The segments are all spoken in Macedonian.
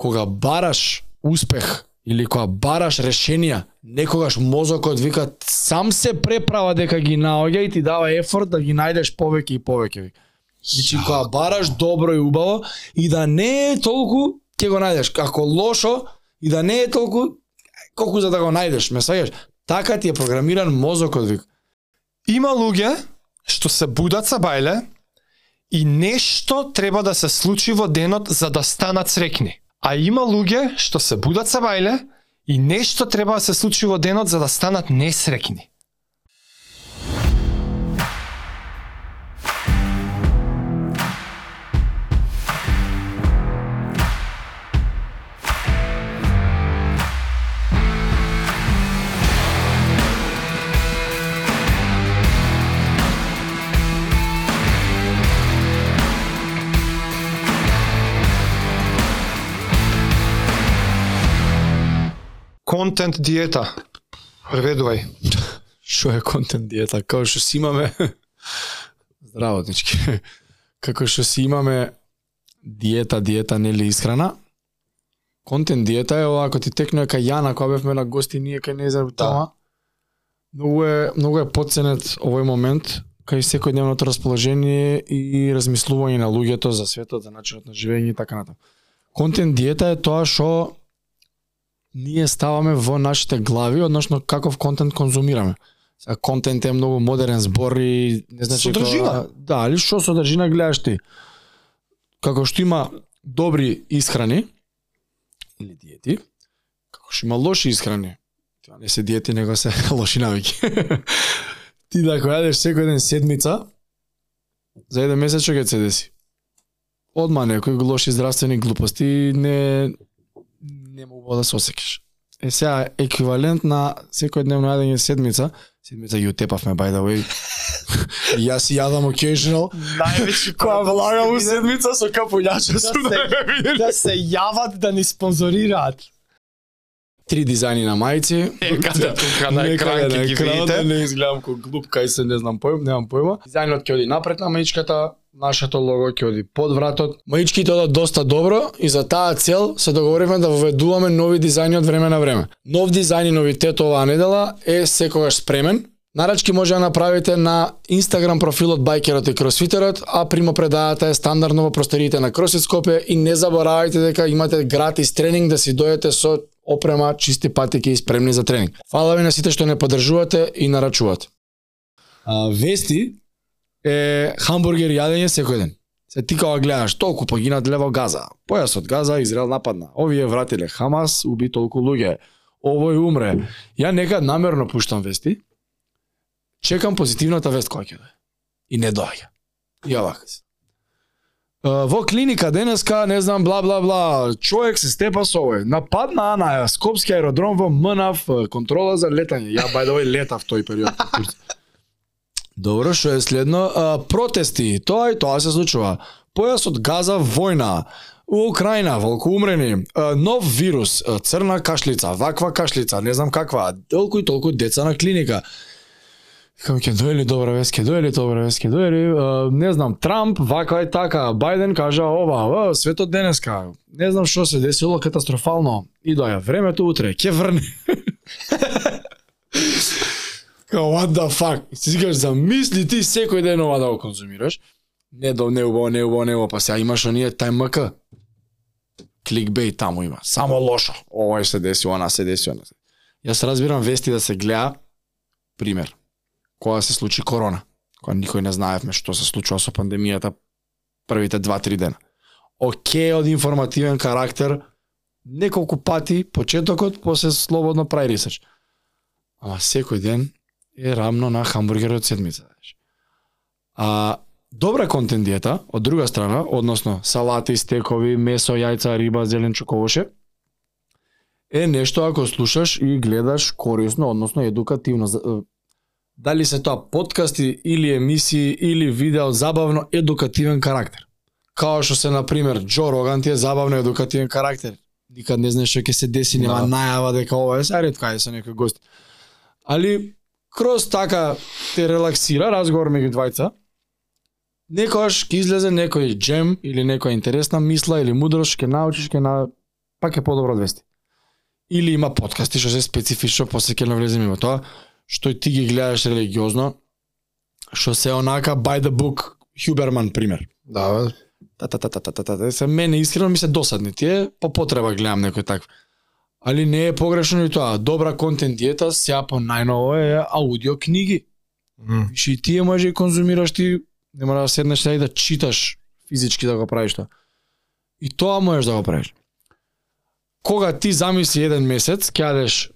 кога бараш успех или кога бараш решенија, некогаш мозокот вика сам се преправа дека ги наоѓа и ти дава ефорт да ги најдеш повеќе и повеќе. Значи кога бараш добро и убаво и да не е толку ќе го најдеш. Ако лошо и да не е толку колку за да го најдеш, ме сваѓаш. Така ти е програмиран мозокот вик. Има луѓе што се будат са бајле и нешто треба да се случи во денот за да станат срекни. А има луѓе што се будат са бајле и нешто треба да се случи во денот за да станат несрекни. Контент диета. Преведувај. Што е контент диета? Како што си имаме Здраво, дечки. Како што си имаме диета, диета нели исхрана. Контент диета е ова, ако ти текнува кај Јана, кога бевме на гости ние кај Незер тама. Многу е многу е подценет овој момент кај секојдневното расположение и размислување на луѓето за светот, за начинот на живење и така натаму. Контент диета е тоа што ние ставаме во нашите глави, односно каков контент конзумираме. Сега контент е многу модерен збор и не значи Содржина. тоа- Да, али што содржина гледаш ти? Како што има добри исхрани или диети, како што има лоши исхрани. Тоа не се диети, него се лоши навики. ти да јадеш секој ден седмица, за еден месец што ќе се деси? Одма некои лоши здравствени глупости не не могу да се осекиш. Е сега еквивалент на секој дневно јадење седмица, седмица ги утепавме by the way. И јас си јадам occasional. Највеќе Која влагам у седмица со капуњача Да се- да се јават да ни спонзорираат. Три дизајни на мајци. Некаде тука на екран ќе на ги видите. да Не изгледам како глуп, кај се не знам појм, немам појма. Дизајнот ќе оди напред на маичката, нашето лого ќе оди под вратот. Маичките одат доста добро и за таа цел се договоривме да воведуваме нови дизајни од време на време. Нов дизајн и новитет оваа недела е секогаш спремен. Нарачки може да направите на Инстаграм профилот Байкерот и Кросфитерот, а примопредажата е стандардно во просториите на Кросфит Скопје и не заборавајте дека имате гратис тренинг да си дојдете со опрема, чисти патеки и спремни за тренинг. Фала ви на сите што не поддржувате и нарачувате. А, вести е хамбургер јадење секој ден. Се ти кога гледаш толку погинат лево Газа. Појасот Газа, Израел нападна. Овие вратиле Хамас, уби толку луѓе. Овој умре. Ја некад намерно пуштам вести. Чекам позитивната вест која ќе И не доаѓа. И овака се. Во клиника денеска, не знам, бла бла бла, човек се степа со овој. Нападна на Скопски аеродром во МНАВ, контрола за летање. Ја бај да овој летав тој период. Добро, што е следно? А, протести, тоа и тоа се случува. Појасот газа војна. У Украина, волку умрени, а, нов вирус, а, црна кашлица, ваква кашлица, не знам каква, толку и толку деца на клиника. Кај ќе доели добра вест, ќе доели добра вест, ќе доели, не знам, Трамп, вака е така, Бајден кажа ова, ова, светот денеска, не знам што се десило катастрофално, и доја времето утре, ќе врне. Као, what the fuck? Си кажеш, замисли ти секој ден ова да го конзумираш. Не до не убаво, не убаво, не убаво, па сега имаш оние тај МК. Кликбейт таму има. Само лошо. Ова се деси, она се деси, она се. Јас разбирам вести да се гледа пример. Кога се случи корона, кога никој не знаевме што се случува со пандемијата првите 2-3 дена. Океј од информативен карактер, неколку пати почетокот, после слободно прај ресерч. Ама секој ден е рамно на хамбургер од седмица. знаеш. А добра контент диета, од друга страна, односно салати, стекови, месо, јајца, риба, зеленчук, овоше, е нешто ако слушаш и гледаш корисно, односно едукативно. Дали се тоа подкасти или емисии или видео забавно едукативен карактер. Као што се на пример Джо Роган ти е забавно едукативен карактер. Никад не знаеш што ќе се деси, нема Да. најава дека ова е сега ретка се некој гост. Али кроз така те релаксира разговор меѓу двајца. Некојаш ќе излезе некој джем или некоја интересна мисла или мудрост, ќе научиш, ќе на пак е подобро од вести. Или има подкасти што се специфично посеќено влеземе во тоа, што и ти ги гледаш религиозно, што се онака by the book Хюберман пример. Да, Та та та та та та та. та. Се мене искрено ми се досадни тие, по потреба гледам некој такв. Али не е погрешно и тоа. Добра контент диета, сега по најново е аудио книги. Мм. Виш и тие може и конзумираш ти, не мора да седнеш и да читаш физички да го правиш тоа. И тоа можеш да го правиш. Кога ти замисли еден месец, ќе јадеш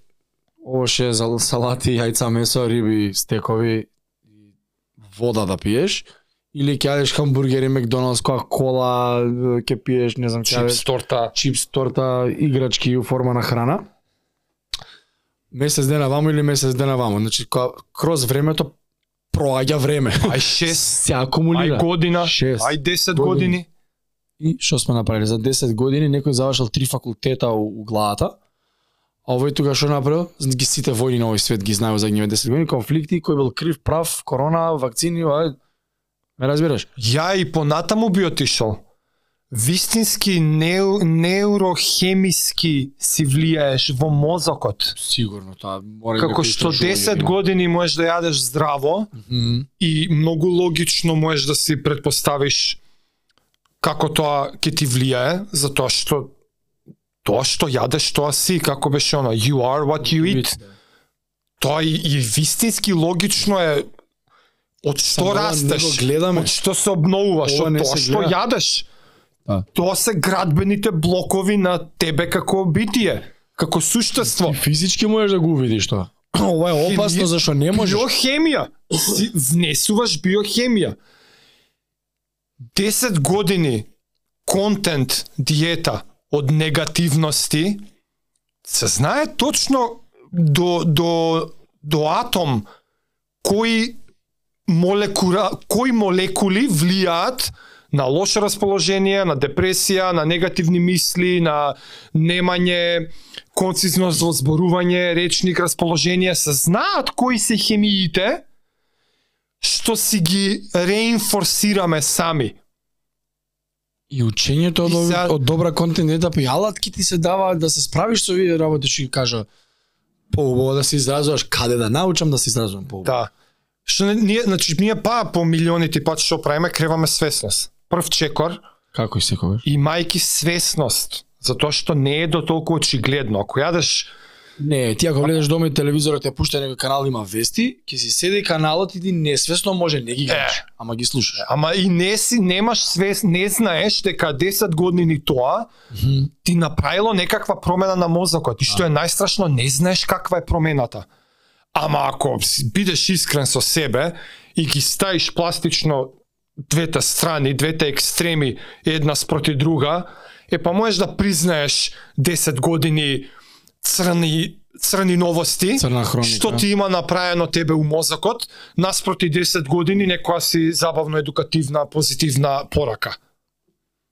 ово ше за салати, јајца, месо, риби, стекови, и вода да пиеш, или ќе јадеш хамбургери, Макдоналдс, кола, ќе пиеш, не знам, ќе јадеш чипс, торта. чипс, торта, играчки у форма на храна. Месец дена ваму или месец дена ваму. Значи, кога кроз времето проаѓа време. Ај 6, Се ај акумулира. година, Шест ај 10 години. години. И што сме направили? За 10 години некој завршил три факултета у, у главата, а овој тука што направил? Ги сите војни на овој свет ги знаеме за ниве 10 години, конфликти, кој бил крив, прав, корона, вакцини, ај, ме разбираш? Ја и понатаму би отишол. Вистински неу, неурохемиски си влијаеш во мозокот. Сигурно, тоа мора Како што 10 години можеш да јадеш здраво Мгм. и многу логично можеш да си предпоставиш како тоа ќе ти влијае, затоа што тоа што јадеш, тоа си, како беше она, you are what you eat. Тоа и, и вистински логично е од што Само растеш, од што се обновуваш, Ова од тоа што јадеш. Да. Тоа се градбените блокови на тебе како битие, како суштество. И физички можеш да го увидиш тоа. Ова е опасно Хеми- зашто не можеш. Биохемија. Си внесуваш биохемија. 10 години контент, диета од негативности се знае точно до до до атом кои молекула кои молекули влијаат на лошо расположение, на депресија, на негативни мисли, на немање концизност во зборување, речник, расположение, се знаат кои се хемиите што си ги реинфорсираме сами. И учењето од, И сега- од добра контент етапа и алатки ти се дава да се справиш со овие работи што ги кажа поубаво да се изразуваш, каде да научам да се изразувам поубаво. Да. Што не, ние, значи, ние па по милионите пат што правиме, креваме свесност. Прв чекор, Како и секогаш. имајки свесност, затоа што не е до толку очигледно. Ако јадеш Не, ти ако гледаш дома и телевизорот те пушта некој канал има вести, ќе си седи каналот и ти несвесно може не ги гледаш, Е. ама ги слушаш. Ама и не си немаш свес, не знаеш дека 10 години тоа ти направило некаква промена на мозокот. И што е најстрашно, не знаеш каква е промената. Ама ако бидеш искрен со себе и ги ставиш пластично двете страни, двете екстреми една спроти друга, е па можеш да признаеш 10 години црни црни новости, Црна хроника. што ти има направено тебе у мозокот, наспроти 10 години некоја си забавно едукативна, позитивна порака.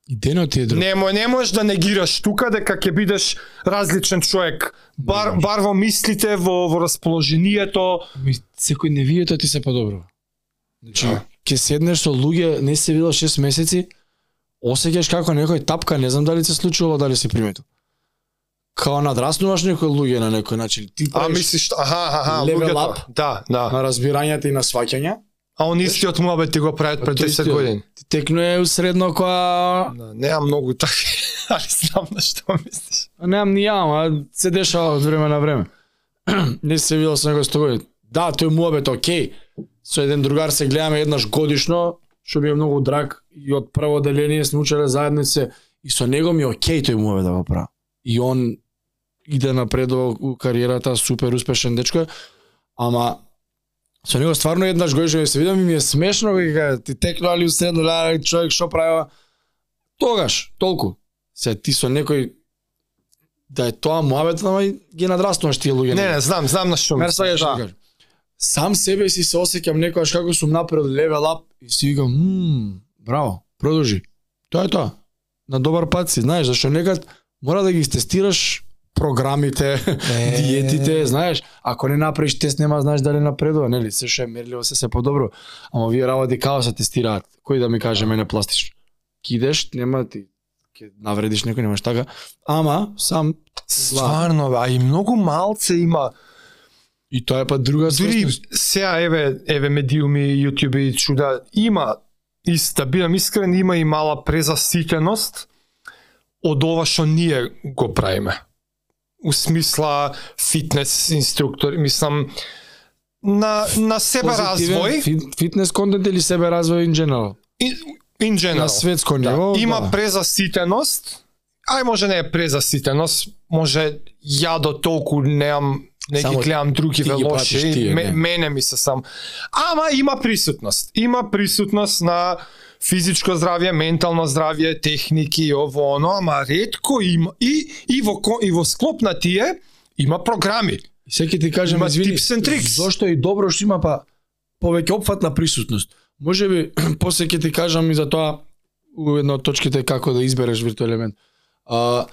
И денот е друг. Не, мо- не можеш да негираш тука дека ќе бидеш различен човек, бар, бар во мислите, во, во расположението. Ми, секој невието ти се подобрува. Значи, Да. ќе седнеш со луѓе, не се видел 6 месеци, осеќаш како некој тапка, не знам дали се случувало, дали си приметил. Као надраснуваш некои луѓе на некој начин. Ти А мислиш, аха, аха, луѓето. up. Да, да. на разбирањата и на сваќања. А он истиот муабет ти го прават пред Тој 10 истиот. години. Ти текно е усредно која... Да, неа многу така, али знам на што мислиш. Немам ни ја, ама се дешава од време на време. не се видел со некој 100 години. Да, тој муабет окей. Со еден другар се гледаме еднаш годишно, што ми е многу драг и од прво деление сме учеле заедно и се и со него ми е окей тој муабет да го правам. И он иде напред во у кариерата, супер успешен дечко, е, ама со него стварно еднаш годишно се видам и ми е смешно кога кажа, ти текнали усредно лара човек што правива. Тогаш, толку. Се ти со некој да е тоа муабет, ама ги надраснуваш тие луѓе. Не, не, знам, знам на што Мер мислиш. сакаш да. Сам себе си се осеќам некојаш како сум направил левел ап и си викам, мм, браво, продолжи. Тоа е тоа. На добар пат си, знаеш, зашто некад мора да ги тестираш програмите, Е. диетите, знаеш, ако не направиш тест нема знаеш дали напредува, нели? Се што е мерливо се се подобро. Ама овие работи као се тестираат. Кој да ми каже мене пластично? Кидеш, нема ти ќе навредиш некој, немаш така. Ама сам Стварно, а и многу малце има. и тоа е па друга Дури сега еве еве медиуми, YouTube и чуда има и да бидам искрен има и мала презаситеност од ова што ние го правиме. У смисла фитнес инструктор, мислам на на себе Позитивен развој фит- фитнес контент или себе развој in general. in, in general. На светско Да, ниво. има да. презаситеност. Ај може не е презаситеност, може ја до толку немам не ги гледам други ве лоши, мене ми се сам. Ама има присутност. Има присутност на физичко здравје, ментално здравје, техники, ово оно, ама ретко има и и во и во склоп на тие има програми. Секи ти кажем, Има извини, tips and tricks. зошто е и добро што има па повеќе опфатна присутност. Може би, после ќе ти кажам и за тоа у една од точките како да избереш виртуел елемент. А,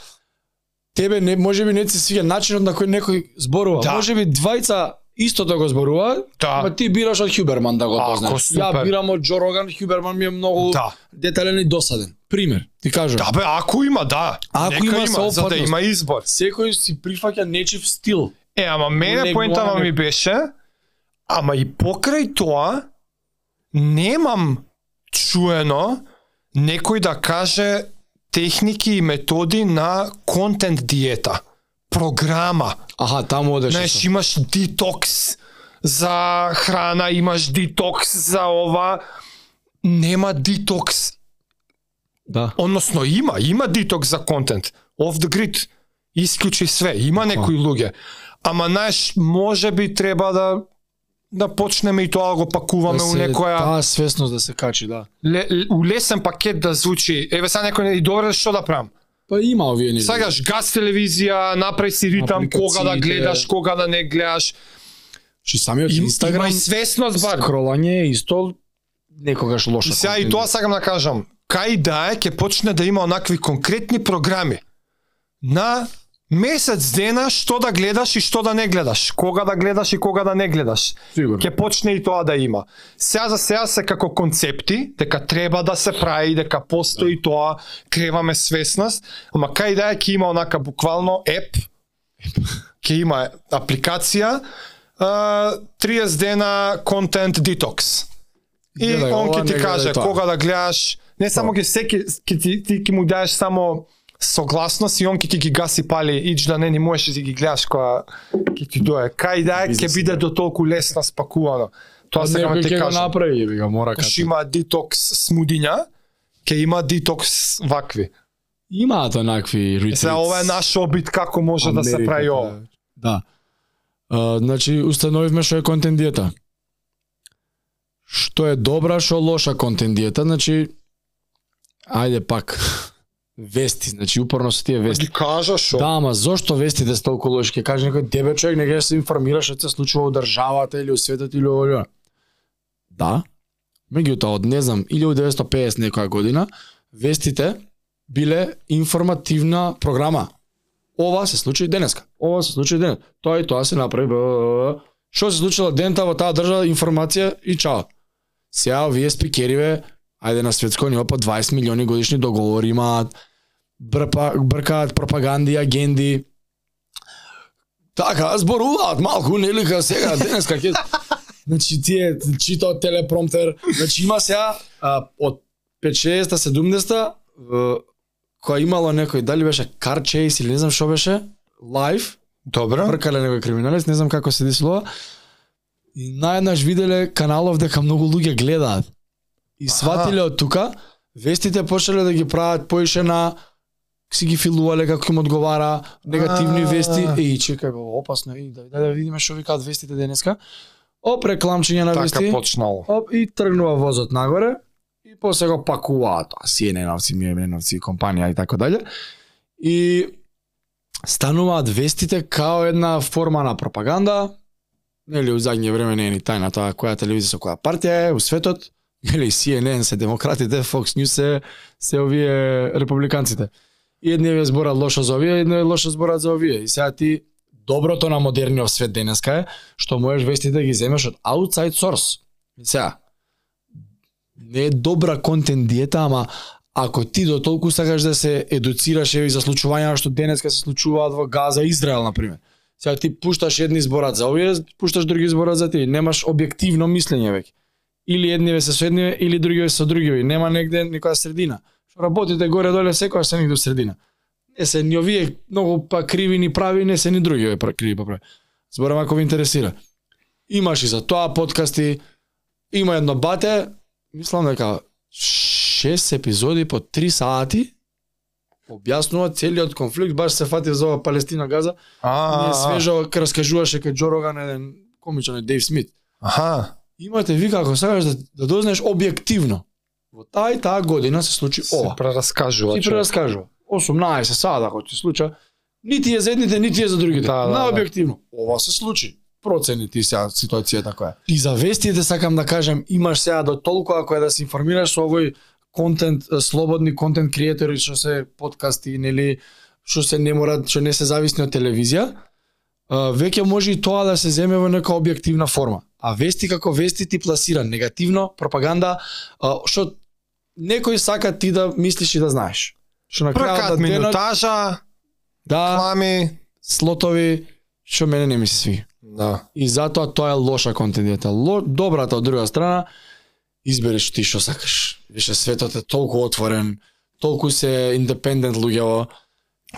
тебе не може би не се свиѓа начинот на кој некој зборува. Да. Може би двајца исто да го зборува, Да. ама ти бираш од Хюберман да го познаеш. Ја бирам од Джо Роган, Хюберман ми е многу Да. детален и досаден. Пример, ти кажам. Да бе, ако има, да. Ако Нека има има, за да има избор. Секој си прифаќа нечив стил. Е, ама мене поентава ми беше, ама и покрај тоа, немам чуено некој да каже техники и методи на контент диета. Програма. Аха, таму одеш. Знаеш, имаш детокс за храна, имаш детокс за ова. Нема детокс. Да. Односно има, има детокс за контент. Off the grid. Исклучи све. Има некои луѓе. Ама знаеш, може би треба да да почнеме и тоа да го пакуваме да у се, некоја Таа свесност да се качи, да. ле, ле, у лесен пакет да звучи. Еве сега некој не и добре што да правам. Па има овие нели. Сагаш газ телевизија, направи си ритам кога да гледаш, кога да не гледаш. Чи самиот Им, има Инстаграм и свесност бар. скролање е исто некогаш лошо. Сега и тоа сакам да кажам. Кај да е ќе почне да има онакви конкретни програми на месец дена што да гледаш и што да не гледаш, кога да гледаш и кога да не гледаш. Сигурно. Ќе почне и тоа да има. Сега за сега се како концепти, дека треба да се прави, дека постои тоа, креваме свесност, ама кај да ќе има онака буквално еп, ќе има апликација, а, 30 дена контент детокс. И Гледај он ќе ти каже кога да гледаш, не само ќе секи ќе ти ти ќе му даеш само согласност и он ќе ќе ги гаси пали ич да не ни можеш да ги гледаш кога ќе ти дое. Кај да е, ќе биде до толку лесно спакувано. Тоа да некој ти ќе го кажам. направи, би го мора како. има детокс смудиња, ќе има детокс вакви. Имаат онакви Е, retreats. Сега ова е наш обид како може да се Америка, прави ова. Да. А, значи, установивме што е контент диета. Што е добра, што лоша контент диета, значи, ајде пак, вести, значи упорно со тие вести. Ги кажа што. Да, ама зошто вестите се толку лоши? Ќе каже некој тебе човек не ќе се информира што се случува во државата или во светот или во. Да. Меѓутоа од не знам 1950 некоја година вестите биле информативна програма. Ова се случи денеска. Ова се случи денес. Тоа и тоа се направи. Што се случило дента во таа држава информација и чао. Сега овие спикериве, ајде на светско ниво по 20 милиони годишни договори имаат, брпа, бркаат пропаганди, агенди. Така, зборуваат малку, нели, ка сега, денеска ќе... Значи, тие читаат телепромтер. Значи, има сега, а, од 50-та, 70-та, која имало некој, дали беше Car Chase или не знам што беше, лайв, Добро. бркале некој криминалист, не знам како се десилува. И наеднаш виделе каналов дека многу луѓе гледаат. И сватиле од тука, вестите почнале да ги прават поише на си ги филувале како им одговара, негативни А. вести, е и чекај, бе, опасно, и да, да, да видиме што викаат вестите денеска. Оп, рекламчиња на Така вести. почнало. Оп, и тргнува возот нагоре и после го пакуваат тоа CNN-овци, CNN-овци, компанија и така дале. И стануваат вестите као една форма на пропаганда. Нели, у задње време не е ни тајна тоа која телевизија со која партија е у светот. Нели, CNN се демократите, Fox News се, се овие републиканците. И едни ве зборат лошо за овие, едни лошо зборат за овие. И сега ти доброто на модерниот свет денеска е што можеш вестите да ги земеш од outside source. И сега не е добра контент диета, ама Ако ти до толку сакаш да се едуцираш еве за случувања што денеска се случуваат во Газа, Израел на пример. Сега ти пушташ едни зборат за овие, пушташ други зборат за ти, немаш објективно мислење веќе. Или едниве се со едниве, или другиве се со другиве, нема негде никоја средина. Работите горе доле секогаш се до средина. Не се ни овие многу па криви ни прави, не се ни другиве пра- криви па прави. Зборам ако ви интересира. Имаш и за тоа подкасти, има едно бате, мислам дека 6 епизоди по 3 сати објаснува целиот конфликт, баш се фати за ова Палестина Газа. А, свежо раскажуваше кај Джо Роган еден комичан е Дейв Смит. Аха. Имате вика ако сакаш да, да дознаеш објективно. Во таа и таа година се случи Се ова. прераскажува. Ти човек. прераскажува. 18 сада ако ти случа, нити е за едните, нити е за другите. Да, да, На да. објективно. Ова се случи. Процени ти сега ситуација така е. И за вестите сакам да кажам, имаш сега до толку ако е да се информираш со овој контент, слободни контент креатори што се подкасти, нели, што се не мора, што не се зависни од телевизија, веќе може и тоа да се земе во нека објективна форма. А вести како вести ти пласира негативно, пропаганда, што некој сака ти да мислиш и да знаеш. Што на крајот денот, минутажа, да, клами. слотови, што мене не ми се сви. Да. И затоа тоа е лоша контентијата. Ло, добрата од друга страна, избереш ти што сакаш. Више светот е толку отворен, толку се индепендент луѓево.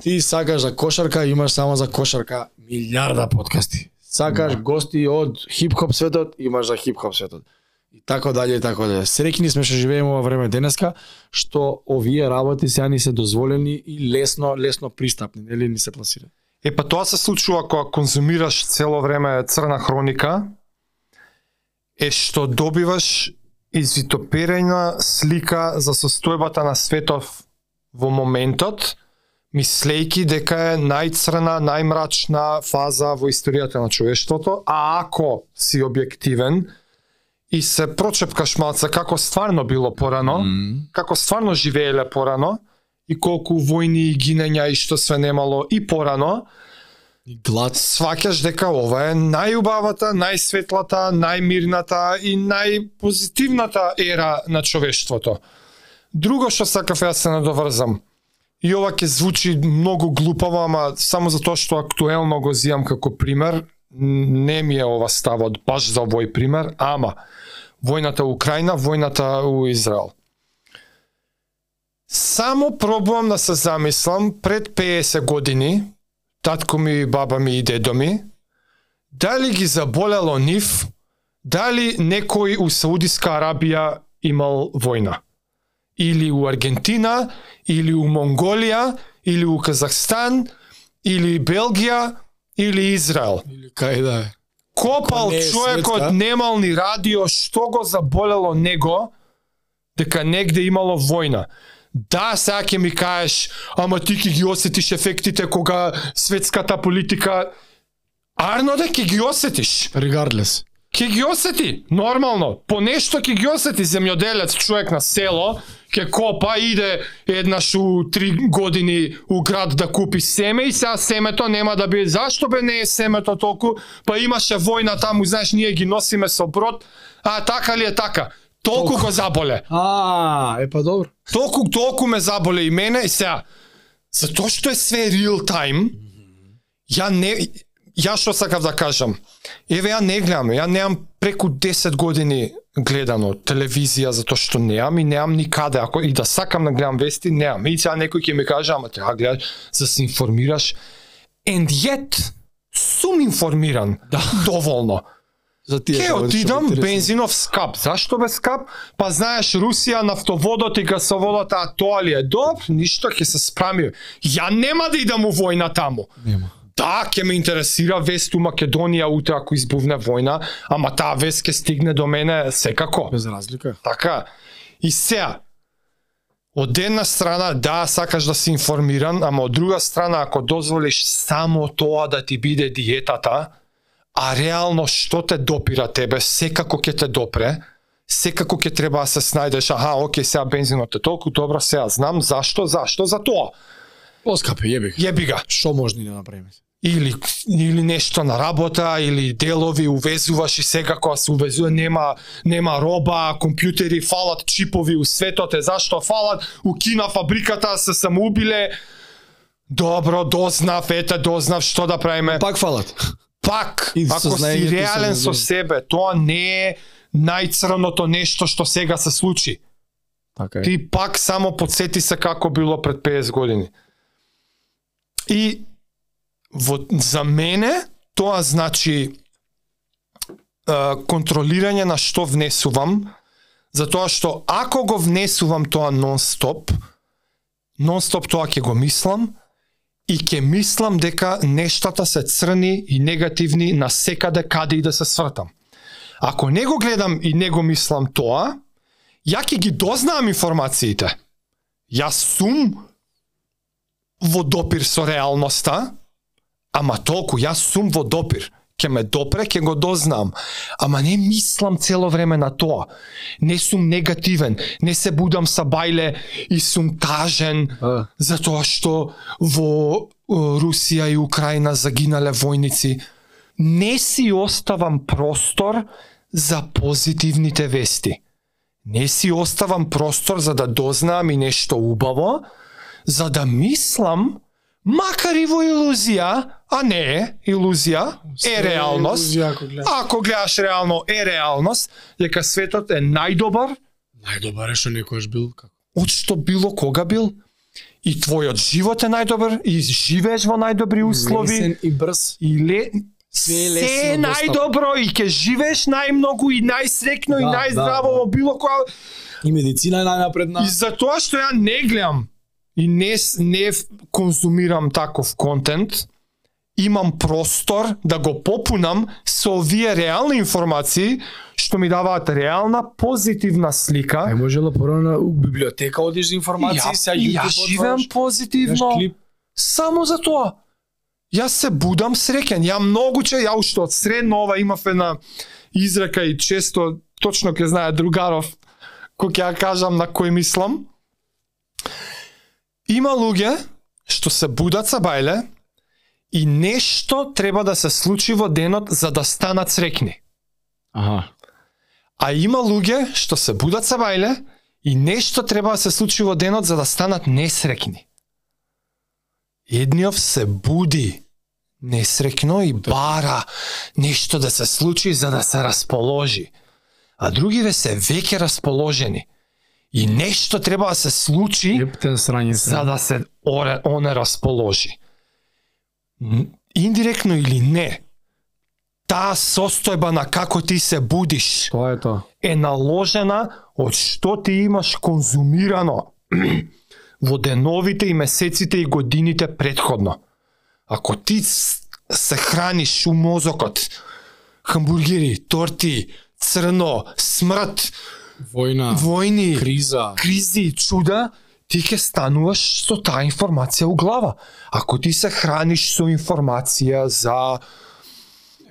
Ти сакаш за кошарка, имаш само за кошарка милиарда подкасти. Сакаш Да. гости од хип-хоп светот, имаш за хип-хоп светот. И така дале, и така дале. Среќни сме што живееме во време денеска, што овие работи сега ни се дозволени и лесно, лесно пристапни, нели ни се пласира. Е, па тоа се случува кога конзумираш цело време црна хроника, е што добиваш извитоперена слика за состојбата на светов во моментот, мислејки дека е најцрна, најмрачна фаза во историјата на човештвото, а ако си објективен и се прочепкаш малце како стварно било порано, како стварно живееле порано и колку војни и гинења и што све немало и порано, И глад сваќаш дека ова е најубавата, најсветлата, најмирната и најпозитивната ера на човештвото. Друго што сакав ја се надоврзам. И ова ќе звучи многу глупаво, ама само затоа што актуелно го зијам како пример, не ми е ова ставот баш за овој пример, ама војната у Украина, војната у Израел. Само пробувам да се замислам пред 50 години, татко ми, баба ми и дедо ми, дали ги заболело нив, дали некој у Саудиска Арабија имал војна. Или у Аргентина, или у Монголија, или у Казахстан, или Белгија, или Израел. или кај да е. Копал не човекот, немал ни радио, што го заболело него, дека негде имало војна. Да, сега ќе ми кажеш, ама ти ќе ги осетиш ефектите кога светската политика Арно да ќе ги осетиш. Regardless. Ќе ги осети, нормално. По нешто ќе ги осети земјоделец, човек на село, ќе копа, иде еднаш у три години у град да купи семе и сега семето нема да биде. Зашто бе не е семето толку? Па имаше војна таму, знаеш, ние ги носиме со брод. А така ли е така? Толку Толку. го заболе. А, е па добро. Толку, толку ме заболе и мене и сега. Затоа што е све real time, ја не ја што сакав да кажам. Еве ја не гледам, ја немам преку 10 години гледано телевизија затоа што неам и неам никаде ако и да сакам да гледам вести, неам. И сега некој ќе ми каже, ама треба да гледаш за да се информираш. And yet сум информиран. Да. Доволно. За тие Ке отидам бензинов скап. Зашто бе скап? Па знаеш Русија нафтоводот и гасоводот, а тоа ли е добро? Ништо ќе се справи. Ја нема да идам у војна таму. Нема. Да, ќе ме интересира вест у Македонија утре ако избувне војна, ама таа вест ќе стигне до мене секако. Без разлика. Така. И сеа, од една страна, да, сакаш да си информиран, ама од друга страна, ако дозволиш само тоа да ти биде диетата, а реално што те допира тебе, секако ќе те допре, секако ќе треба да се снајдеш, аха, оке, сега бензинот е толку добро, сега знам зашто, зашто, за тоа. Поскапи, јеби. Јеби га. Што можни да направиме? Или или нешто на работа или делови увезуваш и сега кога се увезува нема нема роба, компјутери фалат чипови у светот, е зашто фалат у Кина фабриката се самоубиле. Добро, дознав, ете дознав што да правиме. Пак фалат. Пак, И ако си реален со себе, тоа не е најцрното нешто што сега се случи. Така е. Ти пак само подсети се како било пред 50 години. И во, за мене тоа значи е, контролирање на што внесувам, затоа што ако го внесувам тоа нон-стоп, нон-стоп тоа ќе го мислам и ќе мислам дека нештата се црни и негативни на секаде каде и да се свртам. Ако не го гледам и не го мислам тоа, ја ќе ги дознаам информациите. Јас сум во допир со реалноста, ама толку, јас сум во допир. Ќе ме допре, ќе го дознаам. Ама не мислам цело време на тоа. Не сум негативен, не се будам са бајле и сум тажен А, затоа што во Русија и Украина загинале војници. Не си оставам простор за позитивните вести. Не си оставам простор за да дознаам и нешто убаво, за да мислам, макар и во илузија, а не е илузија, е реалност. илузија ако гледаш. Ако гледаш реално, е реалност, дека светот е најдобар Најдобар е што некојаш бил како. од што било кога бил. И твојот живот е најдобар, и живееш во најдобри услови, Лесен и брз. и ле... Све е се лесно е најдобро и ќе живееш најмногу и најсрекно и Да, најздраво да, да. во било која И медицина е најнапредна. И за тоа што ја не гледам и не не конзумирам таков контент, имам простор да го попунам со овие реални информации што ми даваат реална позитивна слика. Ај можела порано у библиотека одиш за информации, сега и YouTube ја живеам позитивно. Само за тоа. Јас се будам среќен. Ја многу че, ја уште од средно ова имав една изрека и често точно ке знае другаров кој ќе ја кажам на кој мислам. Има луѓе што се будат са бајле и нешто треба да се случи во денот за да станат срекни. Аха. А има луѓе што се будат са бајле и нешто треба да се случи во денот за да станат несрекни. Едниот се буди несрекно и бара нешто да се случи за да се расположи. А другиве се веќе расположени. И нешто треба да се случи за да се оне расположи. Индиректно или не, таа состојба на како ти се будиш Тоа е тоа. е наложена од што ти имаш конзумирано во деновите и месеците и годините предходно. Ако ти се храниш у мозокот хамбургери, торти, црно, смрт, Војна, војни, криза. кризи, чуда, ти ќе стануваш со таа информација у глава. Ако ти се храниш со информација за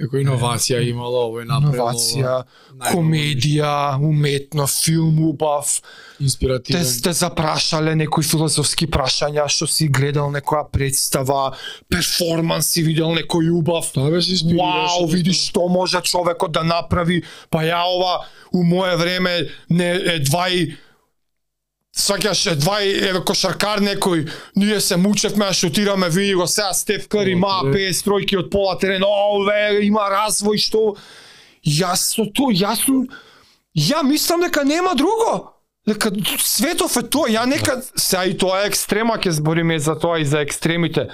Еко иновација имало, овој напредно. инновација, најново комедија, уметно, филм убав, те Инспиративен. сте запрашале некои филозофски прашања, што си гледал некоја представа, перформанс си видел некој убав. Тоа беше инспирираше. Вау, види што може човекот да направи, па ја ова у мое време не едва и Сакаш едва и еве кошаркар некој, ние се мучевме да шутираме, види го сега Стеф Кари, ма. 50 тројки од пола терен, о, ве, има развој што Јас со тоа, јас сум ја мислам дека нема друго. Дека светов е тоа, ја нека сега и тоа е екстрема ќе збориме за тоа и за екстремите.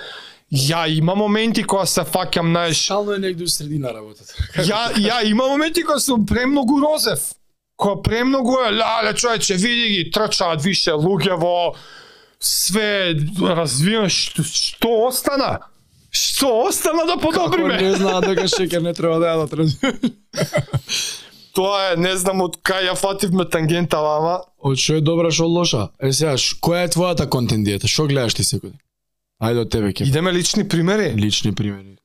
Ја има моменти кога се фаќам на Шално е негде у средина работата. Ја ја има моменти кога сум премногу розев. Кога премногу е, лале човече, види ги, трчаат више луѓе во све развиено, што, што остана? Што остана да Како подобриме? не знаат дека шекер не треба да јадат, разбираш? Тоа е, не знам од кај ја фативме тангента, ама Од што е добра, што лоша? Е сега, која е твојата контент диета? Што гледаш ти секој ден? Ајде од тебе ќе. идеме лични примери. Лични примери.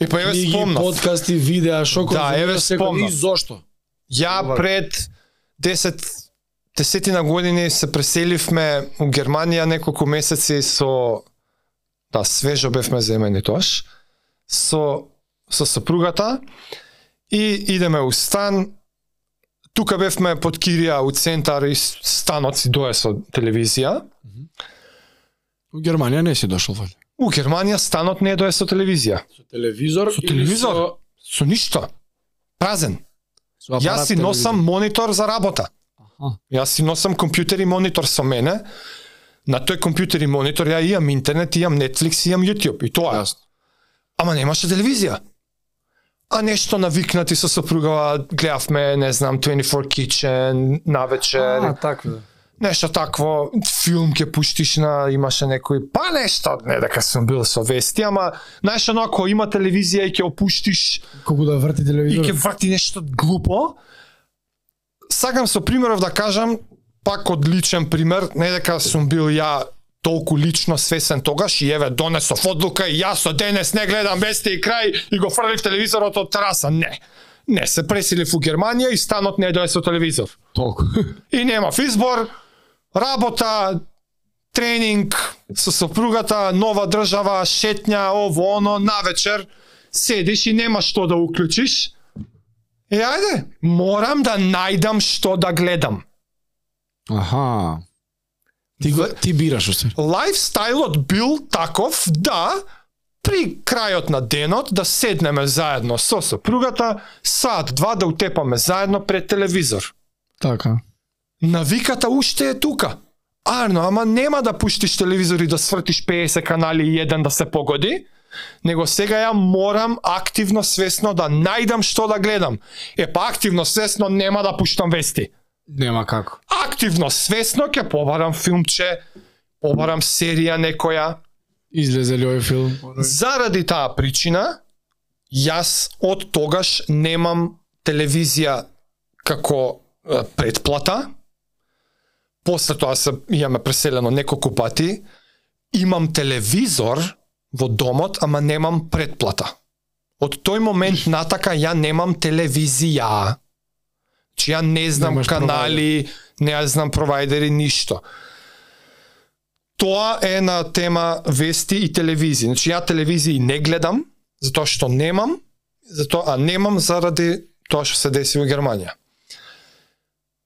И па еве Книги, спомнав. подкасти, видеа, што Да, еве спомнав. И зошто? Ја пред 10 десетина години се преселивме у Германија неколку месеци со да свежо бевме земени тоаш, со, со сопругата и идеме у стан, тука бевме под Кирија у центар и станот си дое со телевизија. У Германија не си дошол вали. У Германија станот не дое со телевизија. Со телевизор Со или телевизор? со- Со ништо. Празен. Со апарат Јас си носам монитор за работа. Аха. Јас си носам компјутер и монитор со мене. На тој компјутер и монитор ја имам интернет, имам Netflix, имам YouTube и тоа. е. Јасно. Ама немаше телевизија. А нешто навикнати со сопругава, гледавме, не знам, 24 Kitchen, навечер, А, така. Нешто такво, филм ќе пуштиш на, имаше некој, па нешто, не дека сум бил со вести, ама, знаеш, оно, ако има телевизија и ќе опуштиш Колку да врти и телевизор. ќе врти нешто глупо, сакам со примеров да кажам, пак од личен пример, не дека сум бил ја толку лично свесен тогаш и еве донесов одлука и јас од денес не гледам вести и крај и го фрлив телевизорот од тераса. Не. Не, се преселив у Германија и станот не дое со телевизор. Толку. И немав избор, работа, тренинг со сопругата, нова држава, шетња, ово, оно, навечер, седиш и нема што да уклучиш. И ајде, морам да најдам што да гледам. Аха. Ти, го, ти бираш усте. Лайфстайлот бил таков да при крајот на денот да седнеме заедно со сопругата, сат два да утепаме заедно пред телевизор. Така. Навиката уште е тука. Арно, ама нема да пуштиш телевизор и да свртиш 50 канали и еден да се погоди, него сега ја морам активно свесно да најдам што да гледам. Е па активно свесно нема да пуштам вести. Нема како. Активно свесно ќе побарам филмче, побарам серија некоја. Излезе ли овој филм? Заради таа причина, јас од тогаш немам телевизија како предплата. После тоа се имаме преселено неколку пати. Имам телевизор во домот, ама немам предплата. Од тој момент натака ја немам телевизија. Чи ја не знам Немаш канали, не ја знам провайдери, ништо. Тоа е на тема вести и телевизија. Значи ја телевизија не гледам, затоа што немам, затоа а немам заради тоа што се деси во Германија.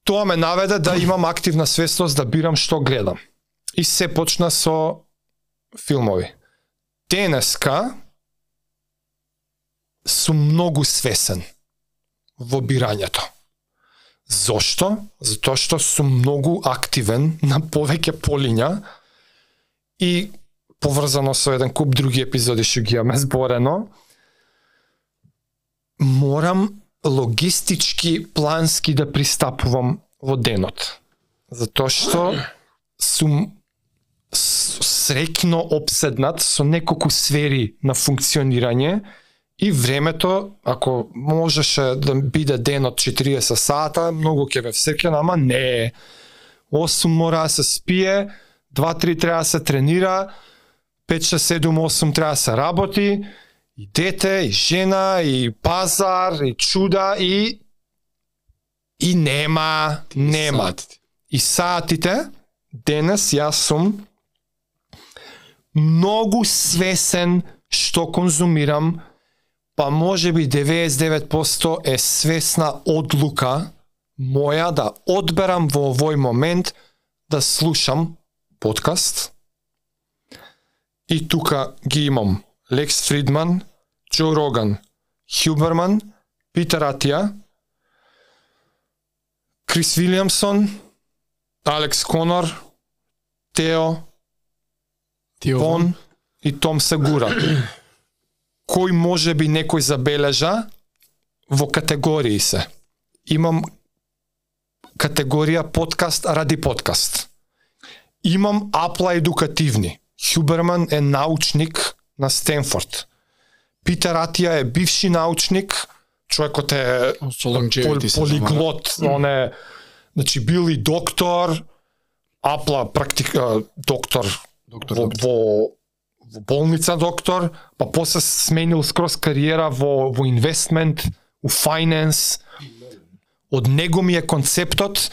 Тоа ме наведе да имам активна свесност да бирам што гледам. И се почна со филмови. Денеска сум многу свесен во бирањето. Зошто? Затоа што сум многу активен на повеќе полиња и поврзано со еден куп други епизоди што ги имаме зборено, морам логистички, плански да пристапувам во денот. Затоа што сум с- среќно обседнат со неколку сфери на функционирање и времето, ако можеше да биде денот 40 сата, многу ќе ве всекен, ама не е. 8 мора да се спие, 2-3 треба да се тренира, 5-6-7-8 треба да се работи, и дете, и жена, и пазар, и чуда, и и нема, нема. Сатите. И саатите, денес јас сум многу свесен што конзумирам, па може би 99% е свесна одлука моја да одберам во овој момент да слушам подкаст. И тука ги имам Лекс Фридман, Џо Роган, Хюберман, Питер Атија, Крис Вилиамсон, Алекс Конор, Тео, Ти Вон и Том Сегура. Кој може би некој забележа во категории се. Имам категорија подкаст ради подкаст. Имам апла едукативни. Хюберман е научник на Стенфорд. Питер Атија е бивши научник, човекот е се полиглот, он е значи бил и доктор, апла практика доктор Доктор, во, доктор. во во болница доктор, па после сменил скроз кариера во во инвестмент, у фајненс. Од него ми е концептот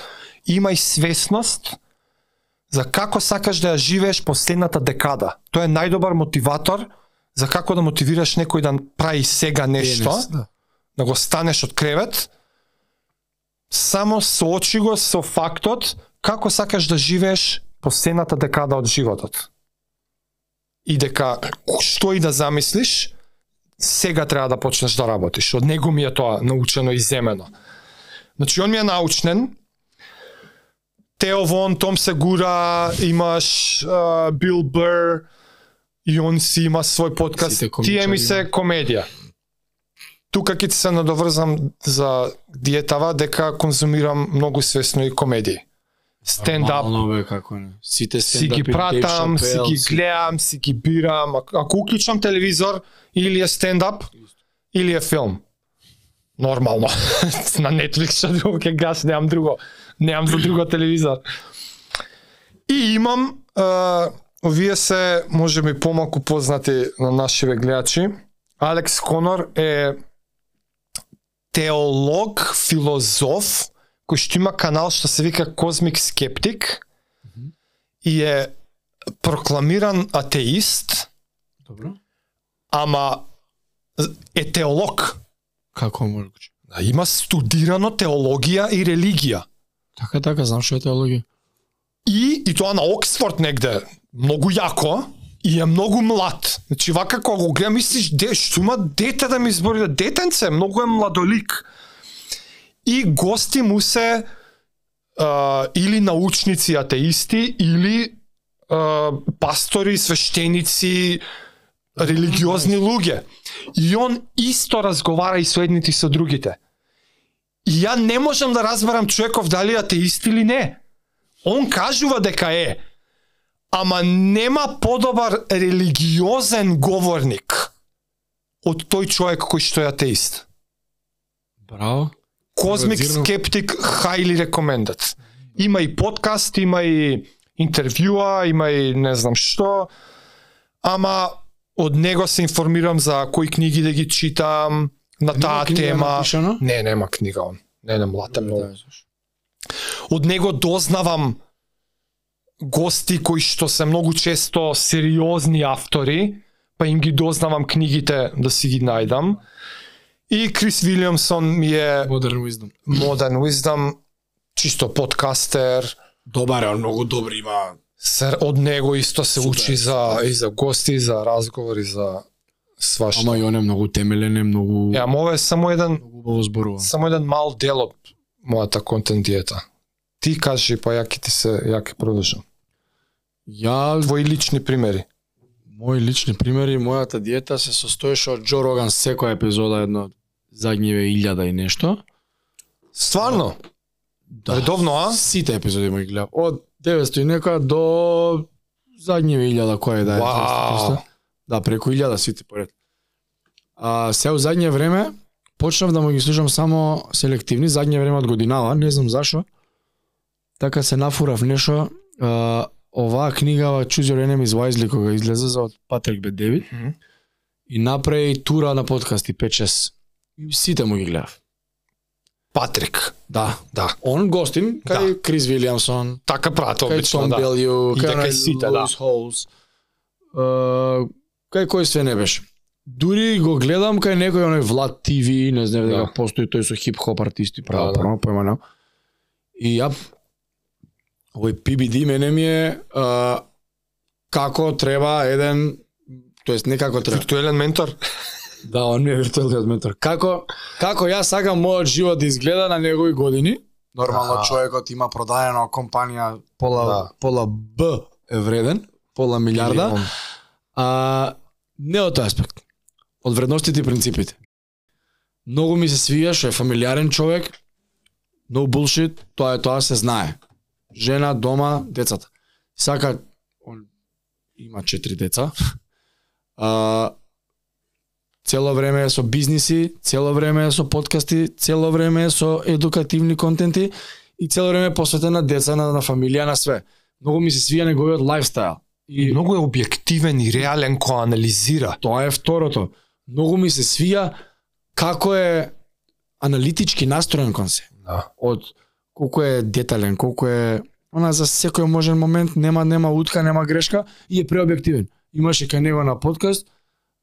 имај свесност за како сакаш да ја живееш последната декада. Тоа е најдобар мотиватор за како да мотивираш некој да прави сега нешто, Денес, да. да го станеш од кревет, само соочи го со фактот како сакаш да живееш последната декада од животот. И дека што и да замислиш, сега треба да почнеш да работиш. Од него ми е тоа научено и земено. Значи, он ми е научнен, Тео Вон, Том Сегура, имаш uh, Бил Бър, и он си има свој подкаст. Тие ми се комедија. Тука ќе ти се надоврзам за диетава дека конзумирам многу свесно и комедии. Стендап, Нормално, бе, како не. Сите си ги пратам, си ги гледам, си ги бирам. Ако, ако уклучам телевизор, или е стендап, или е филм. Нормално. На Netflix што друго ќе гас, немам друго. Немам за друго телевизор. И имам, а, овие се можеби помалку познати на нашиве гледачи. Алекс Конор е теолог, филозоф, кој што има канал што се вика Cosmic Skeptic и е прокламиран атеист, Добро. ама е теолог. Како може? А Има студирано теологија и религија. Така, така, знам што е теологија. И, и тоа на Оксфорд негде, многу јако, и е многу млад. Значи, вака кога го гледам, мислиш, де, што има дете да ми избори, да детенце, многу е младолик. И гости му се а, или научници атеисти, или а, пастори, свештеници, религиозни луѓе. И он исто разговара и со едните и со другите. И ја не можам да разберам човеков дали е атеист или не. Он кажува дека е, ама нема подобар религиозен говорник од тој човек кој што е атеист. Браво. Cosmic Зирно. Skeptic highly recommended. Има и подкаст, има и интервјуа, има и не знам што, ама од него се информирам за кои книги да ги читам на таа тема. Не, нема книга он. Не, не, многу. Да, зашо? од него дознавам гости кои што се многу често сериозни автори, па им ги дознавам книгите да си ги најдам. И Крис Вилиамсон ми е Modern Wisdom. Modern Wisdom, чисто подкастер, Добар е, многу добри има. се, од него исто се Супер, учи за и за гости, и за разговори, за свашто. Ама и он е многу темелен, е многу Ја, ама ова е само еден многу убаво зборува. само еден мал дел од мојата контент диета. Ти кажи, па ја ќе ти се, ја ќе продолжам. Ја Твои лични примери. Мои лични примери, мојата диета се состоеше од Джо Роган секоја епизода едно задниве илјада и нешто. Стварно? Да. Редовно, а? Сите епизоди му ги гледав. Од 900 и нека до задниве илјада која е да е. 300. Да, преку илјада сите поред. А се у задње време почнав да му ги слушам само селективни, задње време од годинава, не знам зашо. Така се нафурав нешто. А, оваа книгава Choose Your Enemies Wisely кога излезе за од Патрик Б. Девид Мгм. и направи тура на подкасти 5-6. И сите му ги гледав. Патрик. Да. Да. Он гостин, кај Да. Крис Вилиамсон, Така прават кај обично, Том да. Белју, И кај дека онај сите, да. Холс. Uh, кај кој све не беше. Дури го гледам кај некој оној Влад ТВ, не знам дека Да. постои тој со хип-хоп артисти, право, Да, да. појма. И ја овој PBD мене ми е а, како треба еден тоест не како треба. Виртуелен ментор. Да, он ми е виртуелниот ментор. Како како јас сакам мојот живот да изгледа на негови години? Нормално човекот има продаена компанија пола Да. пола Б е вреден, пола милиарда. Или он. А не од тој аспект. Од вредностите и принципите. Многу ми се свија што е фамилиарен човек. No bullshit, тоа е тоа се знае. Жена, дома, децата. Сака он има четири деца. А, цело време е со бизниси, цело време е со подкасти, цело време е со едукативни контенти и цело време е посветен на деца, на, на фамилија, на све. Многу ми се свија неговиот лайфстайл. И многу е објективен и реален кој анализира. Тоа е второто. Многу ми се свија како е аналитички настроен кон се. Да. Од колку е детален, колку е она за секој можен момент нема нема утка, нема грешка и е преобјективен. Имаше кај него на подкаст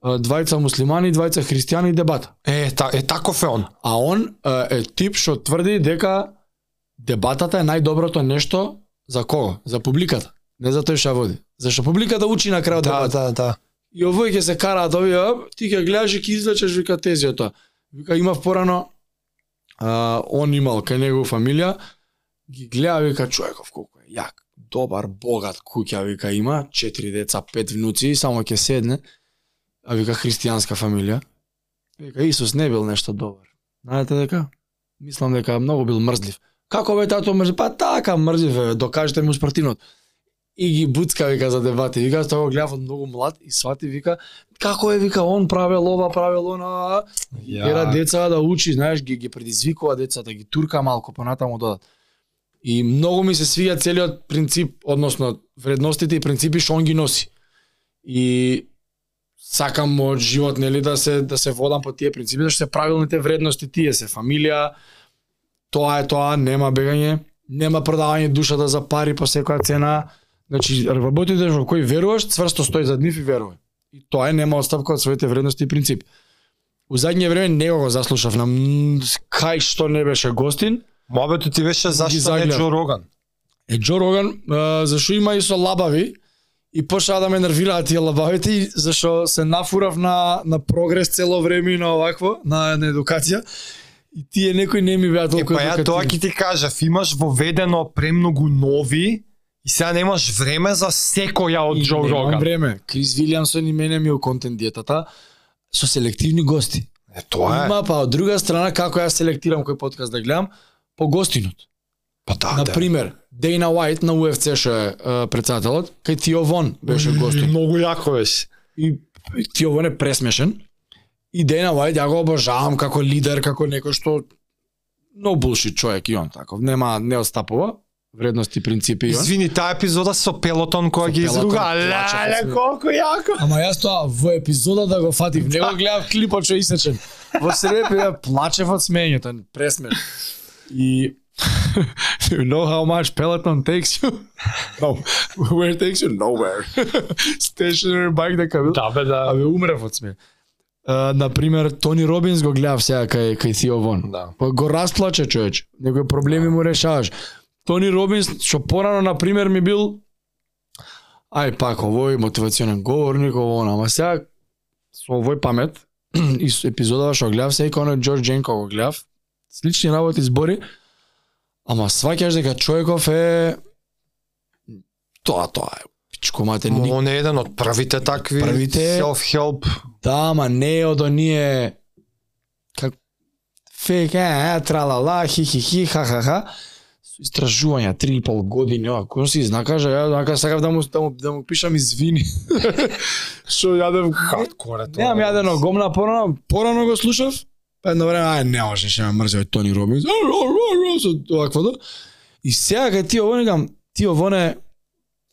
двајца муслимани, двајца христијани дебата. Е, та, е таков е он. А он е тип што тврди дека дебатата е најдоброто нешто за кого? За публиката. Не за тој што ја води. Зашто публиката учи на крајот Да, дебата. да, да. И овој ќе се караат овие, ти ќе гледаш и ќе извлечеш вика тези од тоа. Вика имав порано а, он имал кај него фамилија, ги гледа вика човеков колку е јак, добар, богат куќа вика има, четири деца, пет внуци, само ќе седне. А вика христијанска фамилија. Вика Исус не бил нешто добар. Знаете дека? Мислам дека многу бил мрзлив. Како бе тато мрзлив? Па така мрзлив е, докажете му спротивното и ги буцка вика за дебати. Вика тоа го гледав од многу млад и свати вика како е вика он правел ова, правел она. Ја. Ера деца да учи, знаеш, ги ги предизвикува децата, ги турка малку понатаму додат. И многу ми се свиѓа целиот принцип, односно вредностите и принципи што он ги носи. И сакам од живот нели да се да се водам по тие принципи, зашто се правилните вредности тие се фамилија, тоа е тоа, нема бегање, нема продавање душата за пари по секоја цена. Значи, работите во кој веруваш, цврсто стои зад нив и верува. И тоа е нема отстапка од своите вредности и принципи. У задње време него го заслушав на кај што не беше гостин. Мобето ти беше зашто не. Джо Роган. Е Џо Роган, зашо има и со лабави и почнаа да ме нервираат тие лабавите и зашо се нафурав на на прогрес цело време и на овакво, на, на едукација. И тие некои не ми беа Е, толку па ја тоа ќе ти кажав, имаш воведено премногу нови и сега немаш време за секоја од И Джо немам Роган. време. Крис Вилиамсон и мене ми е контент диетата со селективни гости. Е, тоа е. Има па од друга страна како јас селектирам кој подкаст да гледам по гостинот. Па да, На да. пример, Дейна Уайт на UFC што е председателот, кај Тио Вон беше гостин. Многу јако беше. И и Тио Вон е пресмешен. И Дейна Уайт ја го обожавам како лидер, како некој што no bullshit човек и он таков. Нема не отстапува вредности, принципи. Извини, таа епизода со Пелотон која Со ги изруга, леле, колку јако. Ама јас тоа во епизода да го фатив, не го гледав клипот што е исечен. Во средбе ја плачев од смењето, пресмеш. И you know how much Peloton takes you? No. Where it takes you? Nowhere. Stationary bike дека бил. Да, бе, да. Абе умрев од смех. Uh, например, Тони Робинс го гледав сега кај кај Тио Вон. Да. Па го расплаче човеч. Некои проблеми му решаваш. Тони Робинс што порано на пример ми бил ај пак овој мотивационен говорник, ово она, ама сега со овој памет и со епизодава што гледав сега оној Џорџ Дженко го гледав. Слични работи збори. Ама сваќаш дека човеков е тоа тоа е. Пичко мате ник... Он е еден од првите такви Првите- self-help. Да, ама не е од оние как фейк, е, е, тралала, хи, хи, истражувања, три и пол години, ова, кој си знакаже, ја, дека сакав да му, да му, да му пишам извини. Што јадев, Хардкор е тоа. Немам јадено гомна порано, порано го слушав. Па едно време, ај, не може, ще ме мрзи овој Тони Робинс. Со оваквото. И сега кај ти ово негам, ти ово не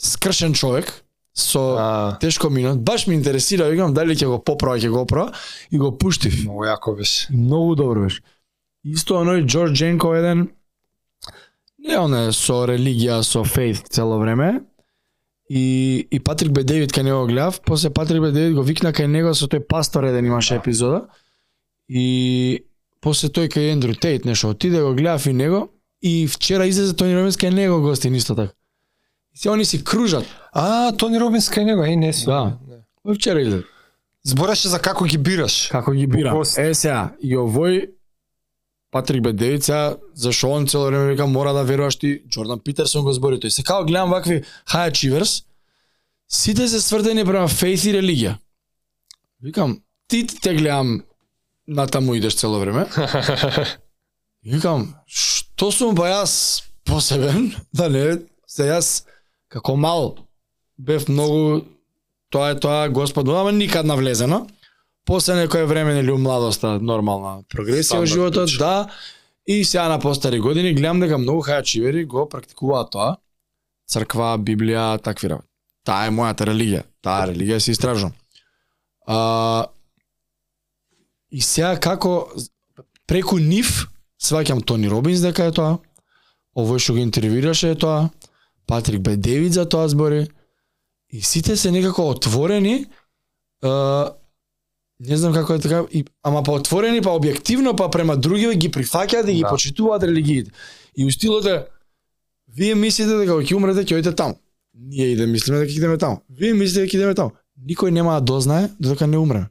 скршен човек со А, тешко минут, баш ме интересира, викам дали ќе го поправа, ќе го оправа и го пуштив. многу јако беше. Многу добро беше. Исто оној Џорџ Дженко еден не он е со религија, со фейт цело време. И и Патрик Б Девид кај него гледав, после Патрик Б Девид го викна кај него со тој пастор еден имаше епизода. И после тој кај Ендрю Тейт нешто отиде го гледав и него и вчера излезе Тони Робинс кај него гостин исто така. И се они си кружат. А, Тони Робинс кај него, е, не сум. Да. Вчера излезе. Збореше за како ги бираш. Како ги бирам? Е сега, и овој Патрик Бедевица, зашо он цело време вика мора да веруваш ти, Джордан Питерсон го збори тој. Се као гледам вакви high achievers, сите се сврдени према фейт и религија. Викам, ти те гледам на таму идеш цело време. Викам, што сум па јас посебен, да не, се јас како мал бев многу тоа е тоа Господ, ама никад навлезено. После некое време нели у младоста нормална прогресија во животот, да. И сега на постари години гледам дека многу хајачивери го практикуваат тоа. Црква, Библија, такви работи. Таа е мојата религија. Таа религија се истражувам. А, и сега како преку нив сваќам Тони Робинс дека е тоа. Овој што го интервјуираше е тоа. Патрик Бедевиц за тоа збори и сите се некако отворени е, не знам како е така и, ама па отворени па објективно па према другиве ги прифаќаат и ги Да. почитуваат религиите. И у стилот е вие мислите дека ќе умрете ќе одите таму. Ние и да мислиме дека ќе идеме таму. Вие мислите дека ќе идеме таму. Никој нема да дознае додека не умре.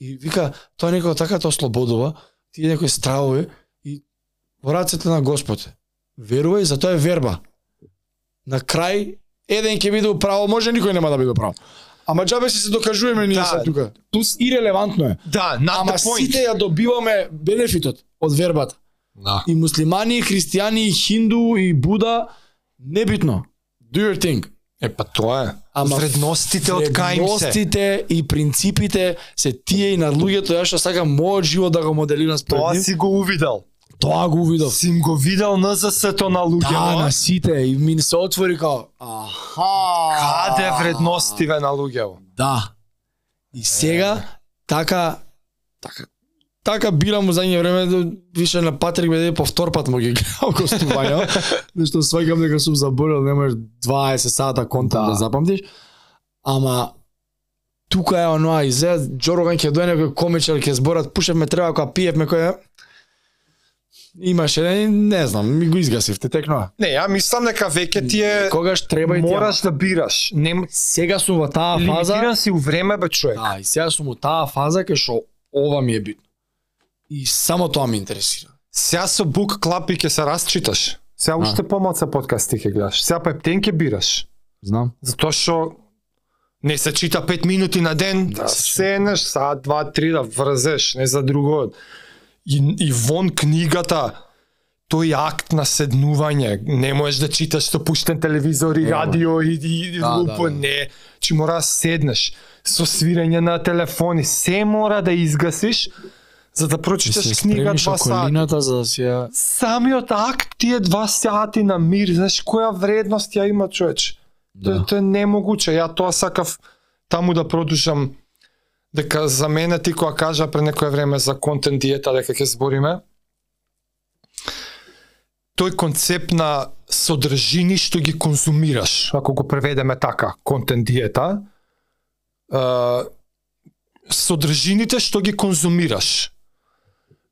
И вика тоа некој така те ослободува тие некои стравови и во рацете на Господ. Верувај за тоа е верба. На крај еден ќе биде управо, може никој нема да биде управо. Ама џабе си се докажуваме ние Да. се тука. Тус ирелевантно е. Да, not Ама сите ја добиваме бенефитот од вербата. Да. И муслимани, и христијани, и хинду, и буда, небитно. Do your thing. Е, па тоа е. Ама вредностите од кај се. Вредностите и принципите се тие и на луѓето ја што сакам мојот живот да го моделирам спред Тоа си го увидел. Тоа го увидов. Си им го видел НЗС-то на Да, луѓето. на сите и ми се отвори као аха. Каде вредностиве на луѓето? Да. И сега така така така бирам во задње време да више на Патрик беде по втор пат му ги гледам гостувања, нешто сваќам дека сум заборел, немаш 20 сата контент да, Да. да запамтиш. Ама тука е оноа и зе Джороган ќе дојде некој комичар ќе зборат пушевме треба кога пиевме кој Имаше, не знам, ми го изгасивте текноа. Не, ја мислам дека веќе ти е Когаш треба и ти мораш да бираш. Не Сега сум во таа фаза. лимитиран си у време бе човек. Да, и сега сум у таа фаза кај што ова ми е битно. И само тоа ме интересира. Сега со Book Club и ќе се расчиташ. Сега уште помалку подкасти ќе гледаш. Сега пептен ќе бираш. Знам. Затоа што не се чита 5 минути на ден, да, седнеш саат, 2, 3 да врзеш, не за друго. И, и вон книгата, тој акт на седнување, не можеш да читаш со пуштен телевизор и радио и, и, и Да, лупо, да, да. не. Чи мора да седнеш со свирење на телефони, се мора да изгасиш за да прочиташ книга два сата. за да си ја... Самиот акт тие два сати на мир, знаеш која вредност ја има човеч? Да. Тоа тоа е немогуче. Ја тоа сакав таму да продушам дека за мене ти кога кажа пред некое време за контент диета дека ќе збориме, тој концепт на содржини што ги конзумираш, ако го преведеме така, контент диета, содржините што ги конзумираш.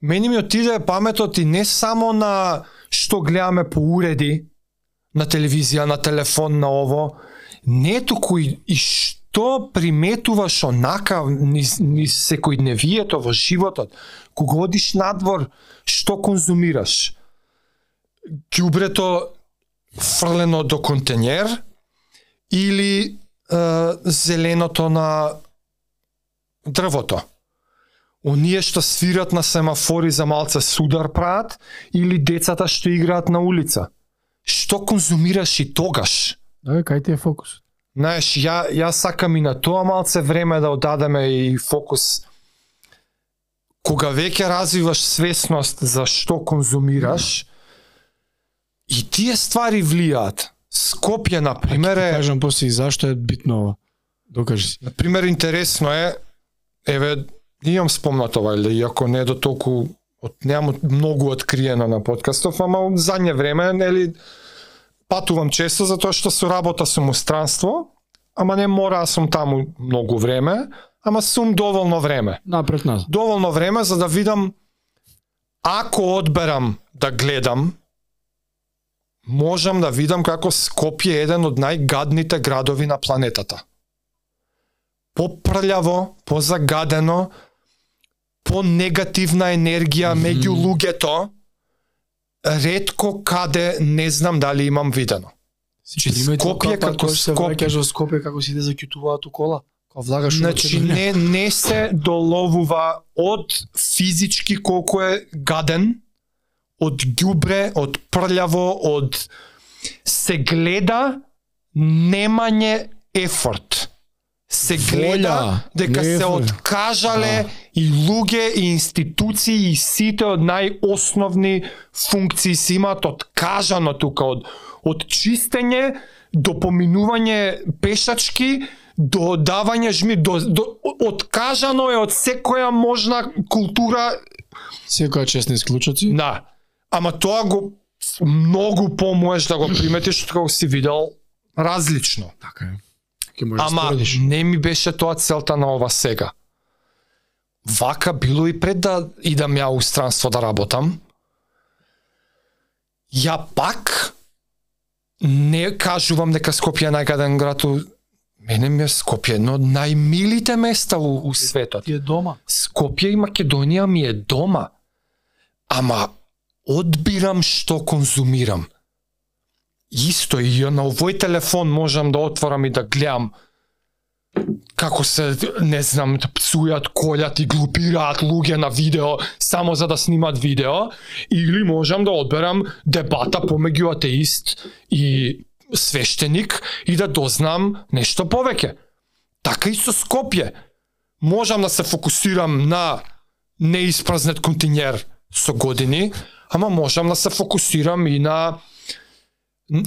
Мене ми отиде паметот и не само на што гледаме по уреди, на телевизија, на телефон, на ово, не туку и, и што приметуваш онака низ, низ секојдневието во животот, кога одиш надвор, што конзумираш? Ѓубрето фрлено до контенер или е, зеленото на дрвото? Оние што свират на семафори за малце судар прават или децата што играат на улица? Што конзумираш и тогаш? Да, кај ти е фокус? Знаеш, ја, ја сакам и на тоа малце време да одадеме и фокус. Кога веќе развиваш свесност за што конзумираш, и тие ствари влијаат. Скопје, на пример, е... кажам после и зашто е битно ова. Докажи си. На пример, интересно е, еве, имам спомнато вајде, иако не до толку, од, немам многу откриено на подкастов, ама од задње време, нели, патувам често затоа што со работа сум у странство, ама не мора сум таму многу време, ама сум доволно време. Напред нас. Доволно време за да видам ако одберам да гледам можам да видам како Скопје е еден од најгадните градови на планетата. Попрљаво, позагадено, по негативна енергија меѓу луѓето, ретко каде не знам дали имам видено. Значи, Скопје како Скопје. во Скопје како си да заќутуваат у кола. Кога влагаш Значи не не се доловува од физички колку е гаден, од ѓубре, од прљаво, од се гледа немање ефорт. Се гледа дека се откажале и луѓе и институции и сите од најосновни функции се имаат откажано тука од од чистење до поминување пешачки до давање жми до, до откажано е од секоја можна култура Секоја честни исклучоци. Да. Ама тоа го многу помоеш да го приметиш од кога си видел различно. Така е. Ќе можеш да Ама споредиш. не ми беше тоа целта на ова сега. Вака било и пред да идам ја у странство да работам. Ја пак не кажувам дека Скопје е најгаден град у Мене ми е Скопје едно од најмилите места у, у светот. Ти е дома. Скопје и Македонија ми е дома. Ама одбирам што конзумирам. Исто и ја на овој телефон можам да отворам и да гледам како се, не знам, псујат, колјат и глупираат луѓе на видео само за да снимат видео, или можам да одберам дебата помеѓу атеист и свештеник и да дознам нешто повеќе. Така и со Скопје. Можам да се фокусирам на неиспразнет континер со години, ама можам да се фокусирам и на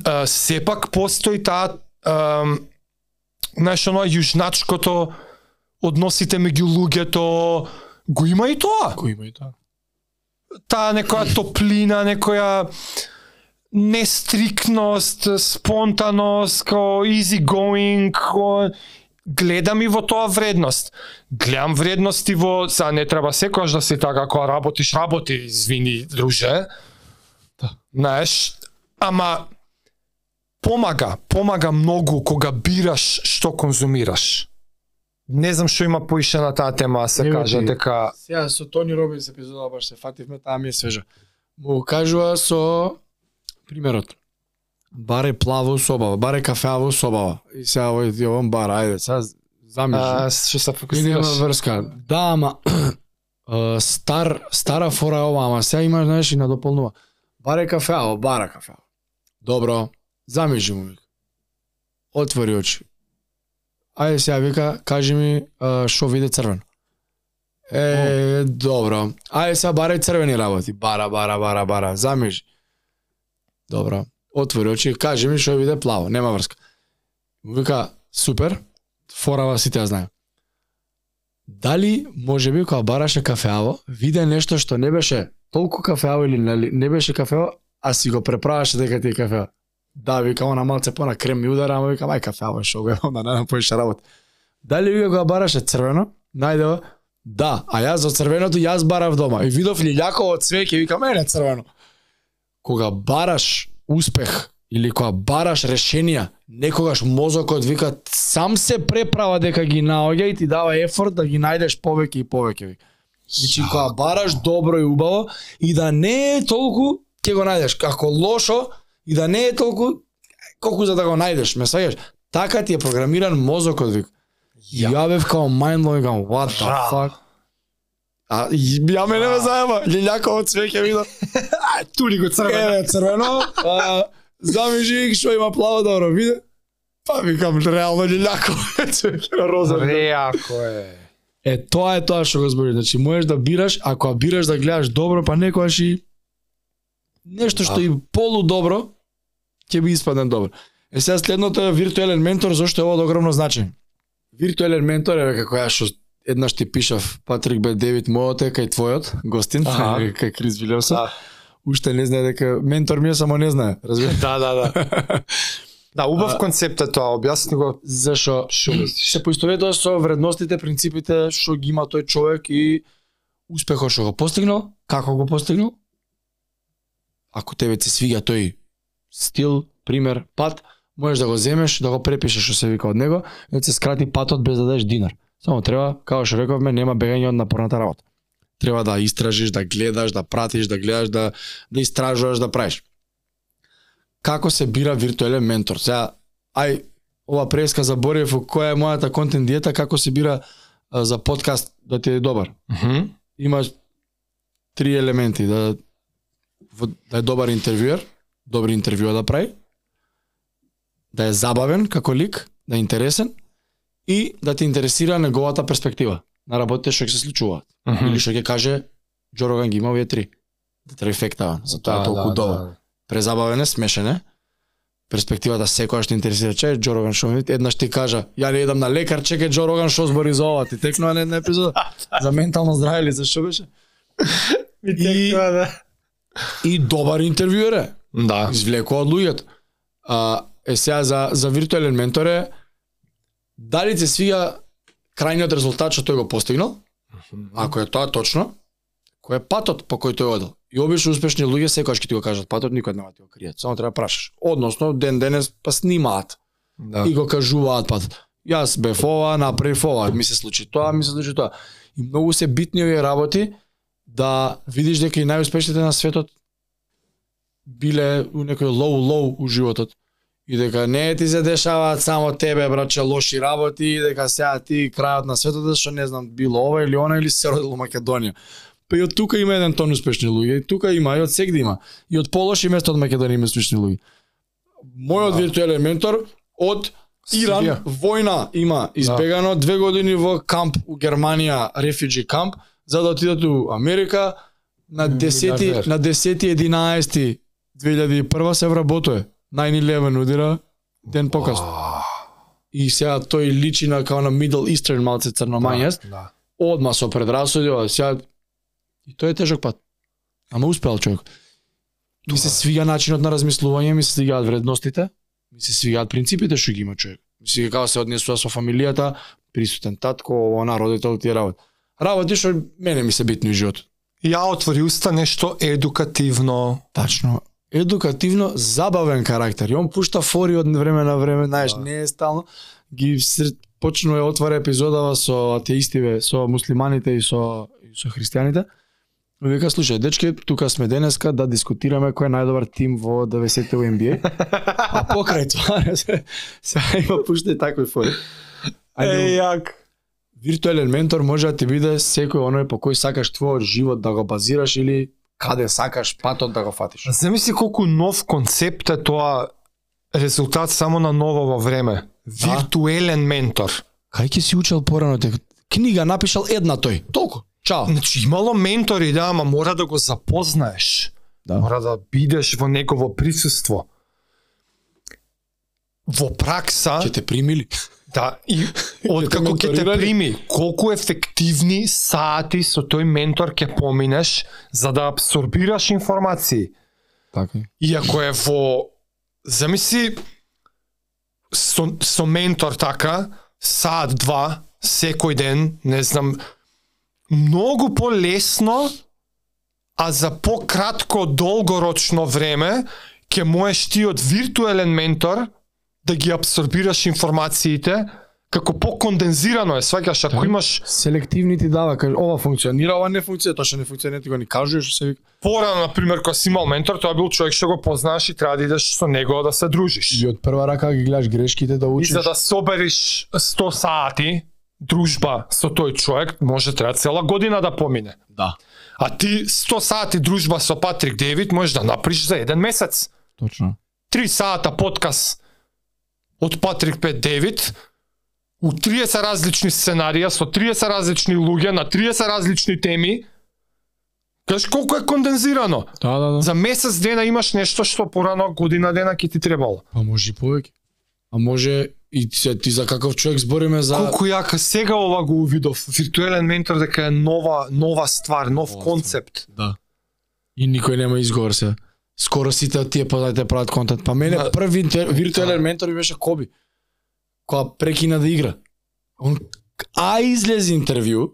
а, сепак постои таа знаеш оно јужначкото односите меѓу луѓето го има и тоа Кој има и тоа? таа некоја топлина, некоја нестрикност, спонтаност, ко easy going, ко гледам и во тоа вредност. Гледам вредности во, са не треба секојаш да си така кога работиш, работи, извини, друже. Да. Знаеш, ама помага, помага многу кога бираш што конзумираш. Не знам што има поише на таа тема, се Ево каже ти. дека Сега со Тони Робинс епизода баш се фативме, таа ми е свежа. Му кажува со примерот. Баре плаво собава, баре кафеаво собава. И сега овој ти овон бар, ајде, сега замисли. што се фокусираш. врска. Да, ама стар стара фора е ова, ама сега има знаеш и надополнува. Баре кафеаво, бара кафеаво. Добро, замижи му вика. Отвори очи. Ајде сега вика, кажи ми што виде црвено. Е, добро. Ајде сега барај црвени работи. Бара, бара, бара, бара. Замижи. Добро. Отвори очи, кажи ми што виде плаво, нема врска. Вика, супер, форава сите ја знаем. Дали може би кога бараше кафеаво, виде нешто што не беше толку кафеаво или не беше кафеаво, а си го преправаше дека ти е кафеаво. Да, вика, она малце пона крем ми удара, ама вика, мајка, фава, шо го е, онда не напоише работа. Дали вика го бараше црвено, најдева, да, а јас за црвеното јас барав дома. И видов лилјаково цвеќе, вика, мене црвено. Кога бараш успех или кога бараш решенија, некогаш мозокот вика сам се преправа дека ги наоѓа и ти дава ефорт да ги најдеш повеќе и повеќе. вика. Значи кога бараш добро и убаво и да не е толку ќе го најдеш. како лошо и да не е толку колку за да го најдеш, ме сваѓаш. Така ти е програмиран мозокот вика. Ја. Ја бев као mind blowing, као what the Ра. fuck. А ја мене ме заеба, лилјаково цвеќе видов. Тули го Еве црвено, замижи што има плаво добро виде. Па викам реално лилјаково цвеќе на роза. Реако е. Е, тоа е тоа што го збори. Значи, можеш да бираш, ако бираш да гледаш добро, па некојаш и нешто што и полудобро ќе би испадне добро. Е сега следното е виртуелен ментор, зашто е ова од огромно значење. Виртуелен ментор е како ја што еднаш ти пишав Патрик Б. Девид мојот е кај твојот, гостин, кај Крис Вилиамсон. Да. Уште не знае дека ментор ми е, само не знае, разбираш? Да, да, да. Да, убав А- концепт е тоа, објасни го. Зашо Што се поистоветува со вредностите, принципите што ги има тој човек и успехот што го постигнал, како го постигнал. Ако тебе ти свиѓа тој стил, пример, пат, можеш да го земеш, да го препишеш што се вика од него, и да се скрати патот без да дадеш динар. Само треба, како што рековме, нема бегање од напорната работа. Треба да истражиш, да гледаш, да пратиш, да гледаш, да да истражуваш, да правиш. Како се бира виртуелен ментор? Сега, ај, ова преска заборев која е мојата контент диета, како се бира а, за подкаст да ти е добар. Мгм. Има три елементи да да е добар интервјуер, добри интервјуа да прави, да е забавен како лик, да е интересен и да те интересира неговата перспектива на работите што ќе се случуваат. Мгм. Или што ќе каже Джо Роган ги има овие три. Да трифекта, за тоа е толку добар презабавен е, смешен е. Перспективата секоја што интересира че Джо Роган шоу еднаш ти кажа ја не идам на лекар, чекај Джо Роган шоу збори за ова, ти текнува на една епизода за ментално здраве или за што беше? И- да. И добар интервјуер е. Да. извлекува од луѓето. А, е сега за, за виртуелен ментор е дали се свига крајниот резултат што тој го постигнал, ако е тоа точно, кој е патот по кој тој одел. И обично успешни луѓе секогаш ќе ти го кажат патот, никој нема да ти го кријат. Само треба да прашаш. Односно, ден денес па снимаат Да. и го кажуваат патот. Јас бев ова, направив ова, ми се случи тоа, ми се случи тоа. И многу се битни овие работи да видиш дека и најуспешните на светот биле у некој лоу-лоу у животот. И дека не ти се дешаваат само тебе, браче, лоши работи, и дека сега ти крајот на светот што не знам, било ова или она или се родило Македонија. Па и од тука има еден тон успешни луѓе, и тука има, и од сегде има. И од полоши место од Македонија има успешни луѓе. Мојот виртуелен ментор од Иран, Сирија. војна има избегано две години во камп у Германија, рефуджи камп, за да отидат у Америка на 10 Милиардер. на 10 11 2001 се вработува. 9/11 удира ден покасно. И сега тој личи на као на Middle Eastern малце црномањест, Да. одма со предрасуди, сега и тој е тежок пат. Ама успеал човек. Ми се свига начинот на размислување, ми се свигаат вредностите, ми се свигаат принципите што ги има човек. Ми се како се однесува со фамилијата, присутен татко, она родител тие работи. Работи што мене ми се битни у животот. Ја отвори уста нешто едукативно. Тачно. Едукативно забавен карактер. И он пушта фори од време на време, знаеш, Да. не е стално. Ги сред, почнува отвара епизодава со атеистиве, со муслиманите и со и со христијаните. И Вика, слушај, дечки, тука сме денеска да дискутираме кој е најдобар тим во 90-те во NBA. а покрај тоа, се, сега има пушта и такви фори. Ајде, јак. виртуелен ментор може да ти биде секој оној по кој сакаш твојот живот да го базираш или каде сакаш патот да го фатиш. Замисли колку нов концепт е тоа резултат само на ново во време. Виртуелен ментор. Кај ќе си учел порано дека книга напишал една тој. Толку. Чао. Значи имало ментори, да, ама мора да го запознаеш. Да. Мора да бидеш во негово присуство. Во пракса, Ќе те примили. Да, и од те како ќе те прими, колку ефективни сати со тој ментор ќе поминеш за да абсорбираш информации. Така. И ако е во замисли со, со ментор така, саат два, секој ден, не знам, многу полесно, а за пократко долгорочно време, ќе можеш ти од виртуелен ментор да ги абсорбираш информациите, како покондензирано е, сваќаш, ако Да. имаш Селективни ти дава, каже ова функционира, ова не функционира, тоа што не функционира ти го ни кажеш, се вика. порано, например, кога си имал ментор, тоа бил човек што го познаеш и треба да идеш со него да се дружиш. И од прва рака ги гледаш грешките да И учиш. за да собериш 100 сати дружба со тој човек, може треба цела година да помине. Да. А ти 100 сати дружба со Патрик Девид можеш да направиш за еден месец. Точно. 3 сата подкаст од Патрик Пет Девид, у 30 различни сценарија, со 30 различни луѓе, на 30 различни теми, Кажеш колку е кондензирано. Да, да, да. За месец дена имаш нешто што порано година дена ќе ти требало. Па може и повеќе. А може и ти, ти за каков човек збориме за Колку јака сега ова го увидов, виртуелен ментор дека е нова нова ствар, нов концепт. Да. И никој нема изговор се. Скоро сите од тие познаите прават контент. Па мене Да. први виртуелен ментор ми беше Коби. Кога прекина да игра. Он а излезе интервју,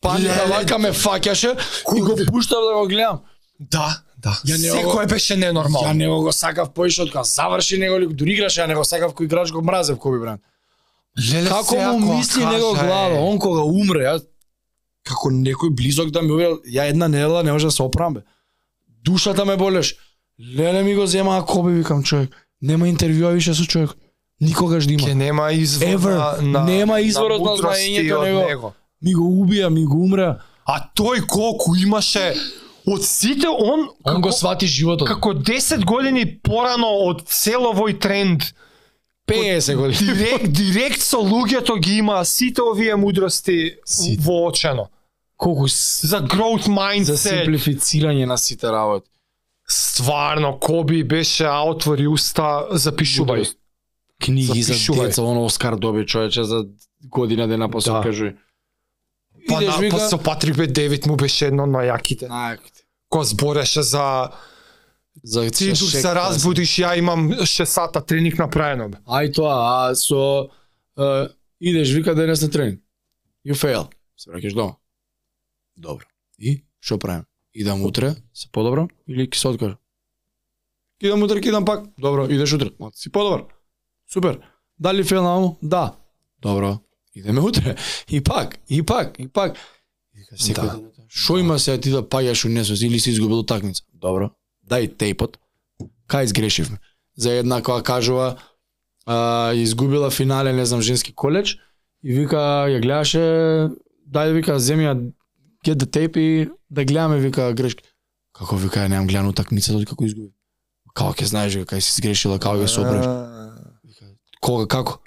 па да вака ме фаќаше и го пуштав да го гледам. Да, да. Ја не Секој беше ненормално. Ја не го сакав поише од кога заврши него ли дури играше, ја не го сакав кој играч го мразев Коби Бран. Леле, Како му мисли него глава, он кога умре, ја како некој близок да ми увел, ја една недела не може да се оправам бе. Душата ме болеш. Леле ми го зема Коби викам човек. Нема интервјуа више со човек. Никогаш да има. Ке нема извор Ever. на, на Нема извор од мудрости знаењето него. него. Ми го убија, ми го умре. А тој колку имаше од сите он Он како, го свати животот. како 10 години порано од цело овој тренд 50 години. директ директ со луѓето ги има сите овие мудрости Сите. воочено. Колку. За growth за mindset. симплифицирање на сите работи стварно Коби беше а отвори уста запишувај. Книги запишувај. за деца, оно Оскар доби човече за година дена да. па да. кажуј. Па, на, вика... па со Патрик Бе Девит му беше едно на јаките. Најаките. Кој збореше за за ти дур се разбудиш, ја имам 6 сата тренинг направено бе. Ај тоа, а со е, идеш вика денес на тренинг. You fail. Се враќаш дома. Добро. И Шо правим? Идам утре, се подобро или ќе се откажам? Идам утре, ќе идам пак. Добро, идеш утре. Ма си подобар. Супер. Дали фейл на Да. Добро. Идеме утре. И пак, и пак, и пак. Секој Да. Шо има се ти да паѓаш у или си изгубил утакмица? Добро. Дај тејпот. Кај изгрешивме? За една која кажува а, изгубила финале, не знам, женски коледж и вика ја гледаше дај вика земи ја get the tape и да гледаме вика грешки. Како вика ја немам гледано од како изгуби. Како ќе знаеш вика кај си изгрешила, како ќе се оправиш. Вика, Кога како?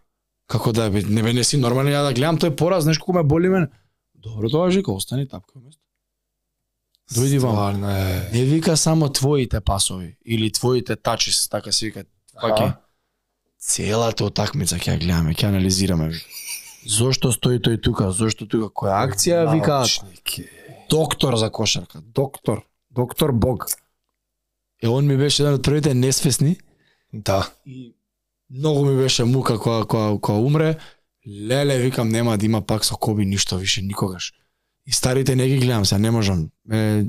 Како да бе, не бе не си нормален ја да гледам тој пораз, знаеш колку ме боли мене. Добро тоа вика, остани тапка место. Дојди вамо. Стварно е. Не вика само твоите пасови или твоите тачис, така се вика. Аха. Целата утакмица ќе ја гледаме, ќе анализираме. Вика. Зошто стои тој тука? Зошто тука? Која акција викаат? Доктор за кошарка. Доктор. Доктор Бог. Е, он ми беше еден од првите несвесни Да. и многу ми беше мука кога, кога, кога умре. Леле, викам, нема да има пак со Коби ништо више никогаш. И старите не ги гледам, се не можам. Е,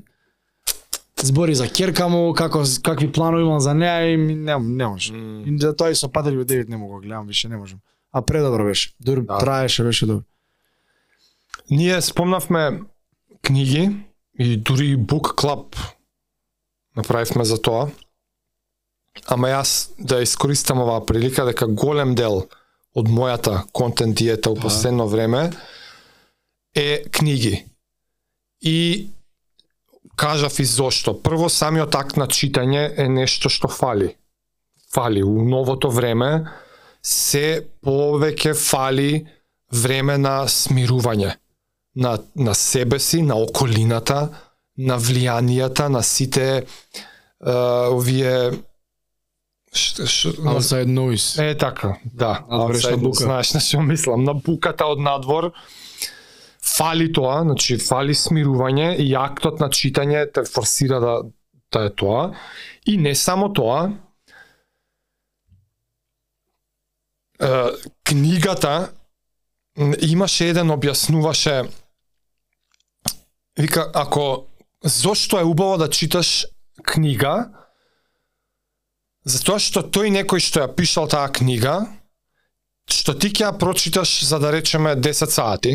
збори за керка му, како, какви планови имам за неа и не, не можам. И за тоа и со Патриот Девид не мога да гледам, више не можам. А предобро беше. Дур, Да. траеше, беше добро. Ние спомнавме книги и дури Book Club направивме за тоа. Ама јас да искористам оваа прилика дека голем дел од мојата контент диета во последно време е книги. И кажав и зошто. Прво, самиот акт на читање е нешто што фали. Фали. У новото време се повеќе фали време на смирување на, на себе си, на околината, на влијанијата, на сите е, овие ш, ш, на, Outside noise. е така, да. Надворешна outside, бука. Знаеш на што мислам, на буката од надвор. Фали тоа, значи фали смирување и актот на читање те форсира да да е тоа. И не само тоа, е, книгата имаше еден објаснуваше вика ако зошто е убаво да читаш книга? Затоа што тој некој што ја пишал таа книга што ти ќе ја прочиташ за да речеме 10 сати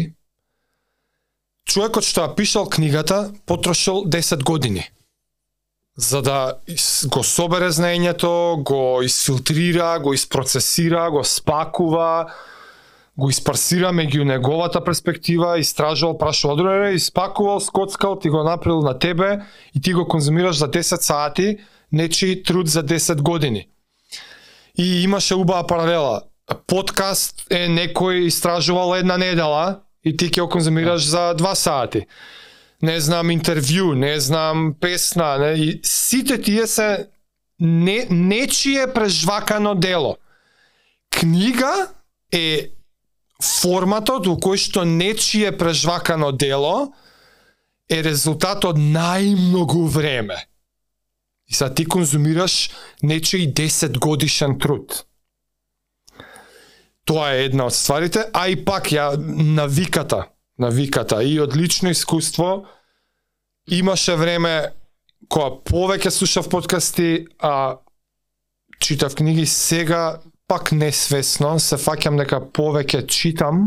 човекот што ја пишал книгата потрошил 10 години. За да го собере знаењето, го изфилтрира, го испроцесира, го спакува, го испарсира меѓу неговата перспектива, истражувал, прашувал, друге, испакувал, скоцкал, ти го направил на тебе и ти го конзумираш за 10 сати, нечи труд за 10 години. И имаше убава паралела. Подкаст е некој истражувал една недела и ти ќе го конзумираш за 2 сати не знам интервју, не знам песна, не, и сите тие се не, нечие прежвакано дело. Книга е форматот у кој што нечие прежвакано дело е резултат од најмногу време. И сега ти конзумираш нечиј 10 годишен труд. Тоа е една од стварите, а и пак ја навиката, навиката и од лично искуство имаше време која повеќе слушав подкасти, а читав книги, сега пак несвесно се фаќам дека повеќе читам.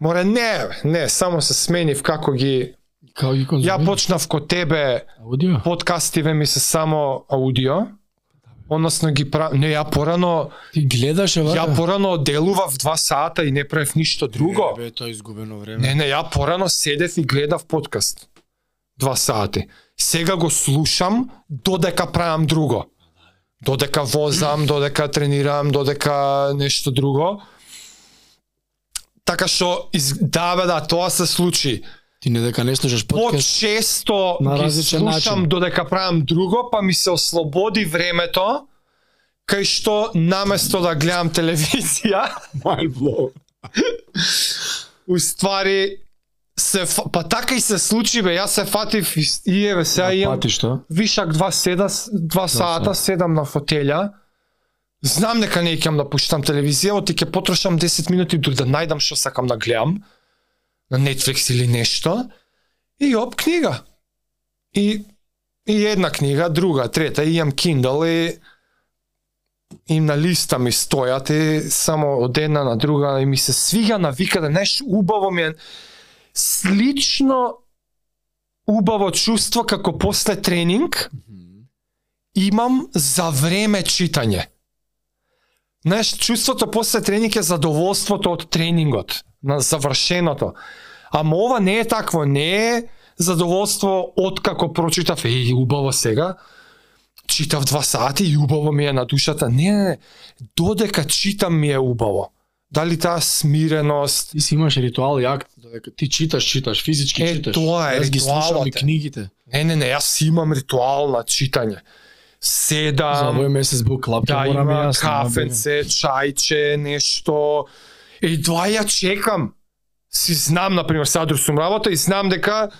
Море не, не, само се сменив како ги Како ги конзумираш? Ја почнав ко тебе, Аудио? подкастиве ми се само аудио, односно ги пра... Не, ја порано, Ти гледаше вака? ја порано делував два сата и не правев ништо друго. Не, бе, тоа е изгубено време. Не, не, ја порано седев и гледав подкаст. Два сати. Сега го слушам додека правам друго. Додека возам, додека тренирам, додека нешто друго. Така што, из... да бе, да, тоа се случи. Ти не дека не слушаш подкаст. Почесто На ги слушам начин. додека правам друго, па ми се ослободи времето, кај што наместо да гледам телевизија, Mind blow. уствари се па така и се случи бе, јас се фатив и, еве сега имам Пати што? вишак два седа, два сата, седам на фотелја. Знам дека не ќе да пуштам телевизија, оти ќе потрошам 10 минути дури да најдам што сакам да гледам на Netflix или нешто. И оп книга. И и една книга, друга, трета, и имам Kindle и и на листа ми стојат и само од една на друга и ми се свига навика да знаеш убаво ми е слично убаво чувство како после тренинг имам за време читање. Знаеш, чувството после тренинг е задоволството од тренингот, на завршеното. Ама ова не е такво, не е задоволство од како прочитав, еј, убаво сега, читав два сати и убаво ми е на душата. Не, не, не, додека читам ми е убаво. Дали таа смиреност, Ти си имаш ритуал јак, додека ти читаш, читаш, физички Е, читаш. тоа е, Јас ги слушам ритуалот и книгите. Не, не, не, јас имам ритуал на читање. За Седам, овој месец бук клап, да морам и јас. кафенце, чајче, нешто. И два ја чекам. Си знам, например, саdur сум работа и знам дека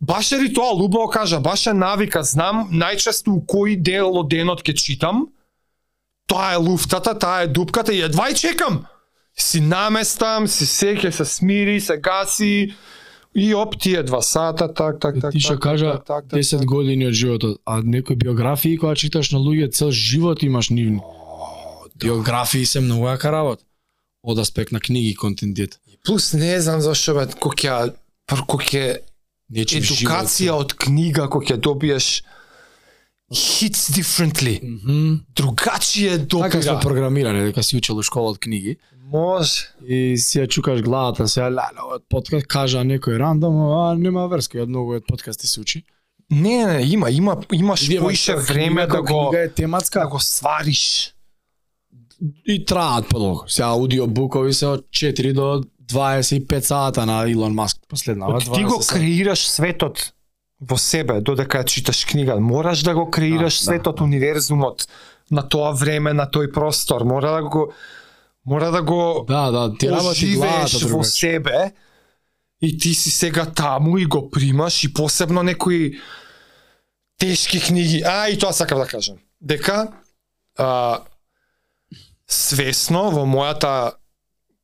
баш е ритуал, убаво кажа, баш е навика, знам најчесто у кој дел од денот ќе читам. Тоа е луфтата, таа е дупката и едва и чекам. Си наместам, си сеќе се смири, се гаси и оп тие два сата, так, так, так. Ти што так, кажа так, так, так, 10 години од животот, а некои биографии кога читаш на луѓе цел живот имаш нивни. Биографии се многу јака работа. Од аспект на книги и контентит. Плюс не знам зашто бе, кој ќе ќе едукација од книга кој ќе добиеш hits differently. Мгм. Другачие Така сме допира. програмирани, дека си учел у школа од книги. Може. И си ја чукаш главата, сега леле, овој подкаст кажа некој рандом, а нема врска, од многу од подкасти се учи. Не, не, има, има, имаш поише време да го е да тематска го свариш. и траат подолго. Сега аудиобукови се од 4 до 25 сата на Илон Маск последнава. Од ти го 20 сата. креираш светот во себе додека ја читаш книга. Мораш да го креираш Да, да. светот, универзумот на тоа време, на тој простор. Мора да го мора да го Да, да, ти оживееш во себе и ти си сега таму и го примаш и посебно некои тешки книги. А, и тоа сакам да кажам. Дека а, свесно во мојата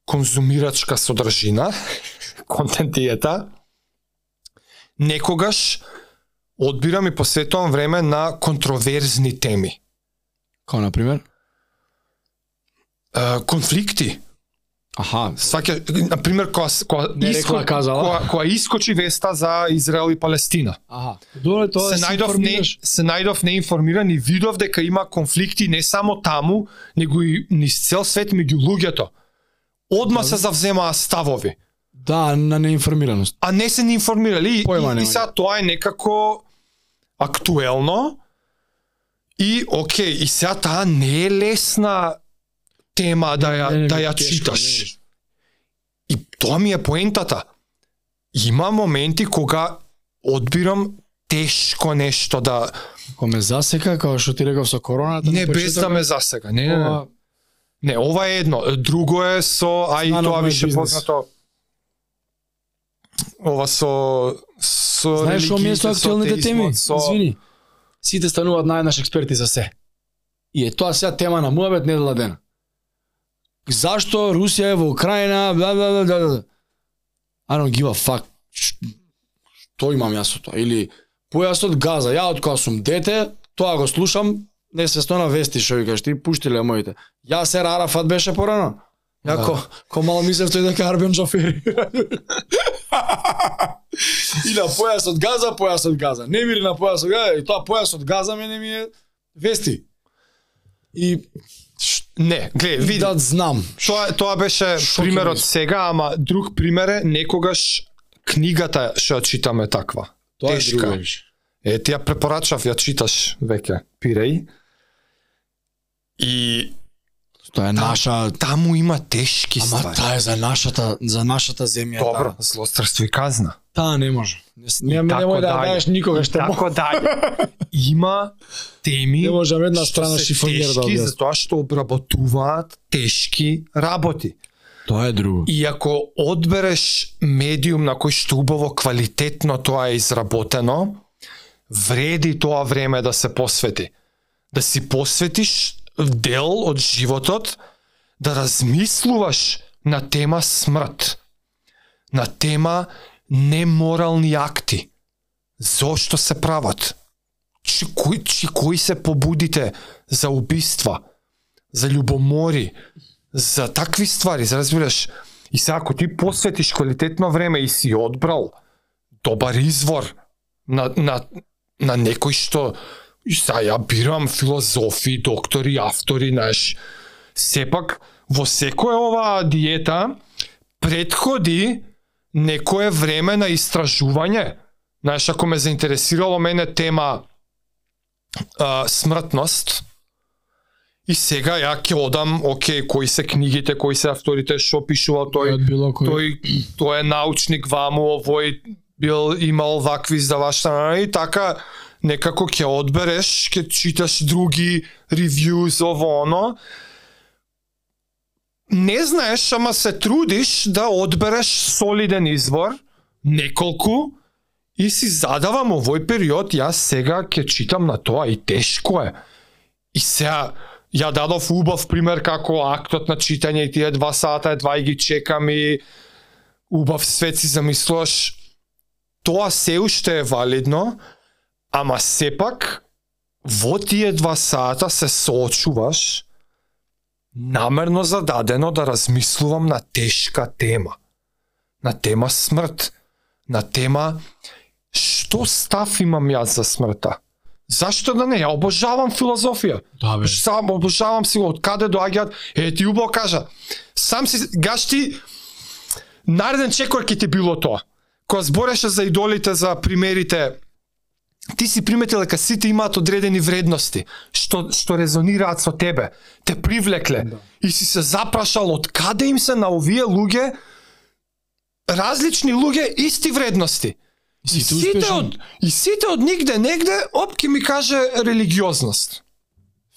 конзумирачка содржина, контентијета, некогаш одбирам и посветувам време на контроверзни теми. Као на пример? А, конфликти. Аха, Сваќа, на пример, кога, кога, Не рекла, казала. кога, кога искочи веста за Израел и Палестина. аха. Добре, тоа се најдов не, се најдов неинформиран и видов дека има конфликти не само таму, него и низ цел свет меѓу луѓето. Одма Да. се завземаа ставови, Да, на неинформираност. а не се ни информирали и, и, и сега тоа е некако актуелно и окей, и сега таа не е лесна тема да ја Не, не, да ја тешко, читаш. И тоа ми е поентата. Има моменти кога одбирам тешко нешто да Ако ме засека, како што ти реков со короната, не без да ме засега. Не, не, не. ова- Не, ова е едно. Друго е со, а и Знано тоа више бизнес. познато. Ова со со Знаеш што ми е со актуелните теми? со Извини. Сите стануваат најнаш експерти за се. И е тоа сега тема на муабет недела дена. Зашто Русија е во Украина, бла бла бла бла. I don't give a fuck. Што имам јас со тоа? Или појасот газа. Ја од кога сум дете, тоа го слушам, не се стона вести што викаш ти, пуштиле моите. Јасер Арафат беше порано. Ја Да. ко, ко мало мислев тој дека Арбен Джафери. и на појасот газа, појасот газа. Не мири на појасот газа, и тоа појасот газа мене ми е вести. И Не, гледај, види. да знам. Тоа тоа беше Шо примерот сега, ама друг пример е некогаш книгата што ја читаме таква. Тоа е Тешка. друго виш. Е, ти ја препорачав, ја читаш веќе, Пиреј. И Тоа е наша таму има тешки Ама ствари. таа е за нашата за нашата земја. Добро, Таа, злострство и казна. таа не може. Не, не, немој да никогаш И те Така даје. Има теми Не може една што страна шифонер да тешки објасни. затоа што обработуваат тешки работи. Тоа е друго. И ако одбереш медиум на кој што убаво квалитетно тоа е изработено, вреди тоа време да се посвети. Да си посветиш дел од животот да размислуваш на тема смрт, на тема неморални акти. Зошто се прават? Чи кои, чи кои се побудите за убиства, за љубомори, за такви ствари, за разбираш. И сега ако ти посветиш квалитетно време и си одбрал добар извор на, на, на некој што и сега ја бирам филозофи, доктори, автори, наш. сепак во секоја оваа диета предходи некое време на истражување. Знаеш, ако ме заинтересирало мене тема а, смртност, и сега ја ќе одам, окей, кои се книгите, кои се авторите, што пишува тој, кој. тој, тој е научник ваму, овој бил имал вакви издаваштва, и така некако ќе одбереш, ќе читаш други ревјуз, ово оно, не знаеш, ама се трудиш да одбереш солиден извор, неколку, и си задавам овој период, јас сега ќе читам на тоа и тешко е. И сега, ја дадов убав пример како актот на читање и тие два сата, два и ги чекам и убав свет си замислуваш, тоа се уште е валидно, ама сепак во тие два сата се соочуваш намерно зададено да размислувам на тешка тема. На тема смрт. На тема што став имам јас за смртта. Зашто да не? Ја обожавам филозофија. Да, бе. Сам обожавам си од каде доаѓаат. Е, ти убаво кажа. Сам си, гашти, нареден чекор ќе ти било тоа. Кога збореше за идолите, за примерите, ти си приметил дека сите имаат одредени вредности, што, што резонираат со тебе, те привлекле. Да. И си се запрашал од каде им се на овие луѓе различни луѓе исти вредности. И Сите сите од и сите од нигде негде оп ќе ми каже религиозност.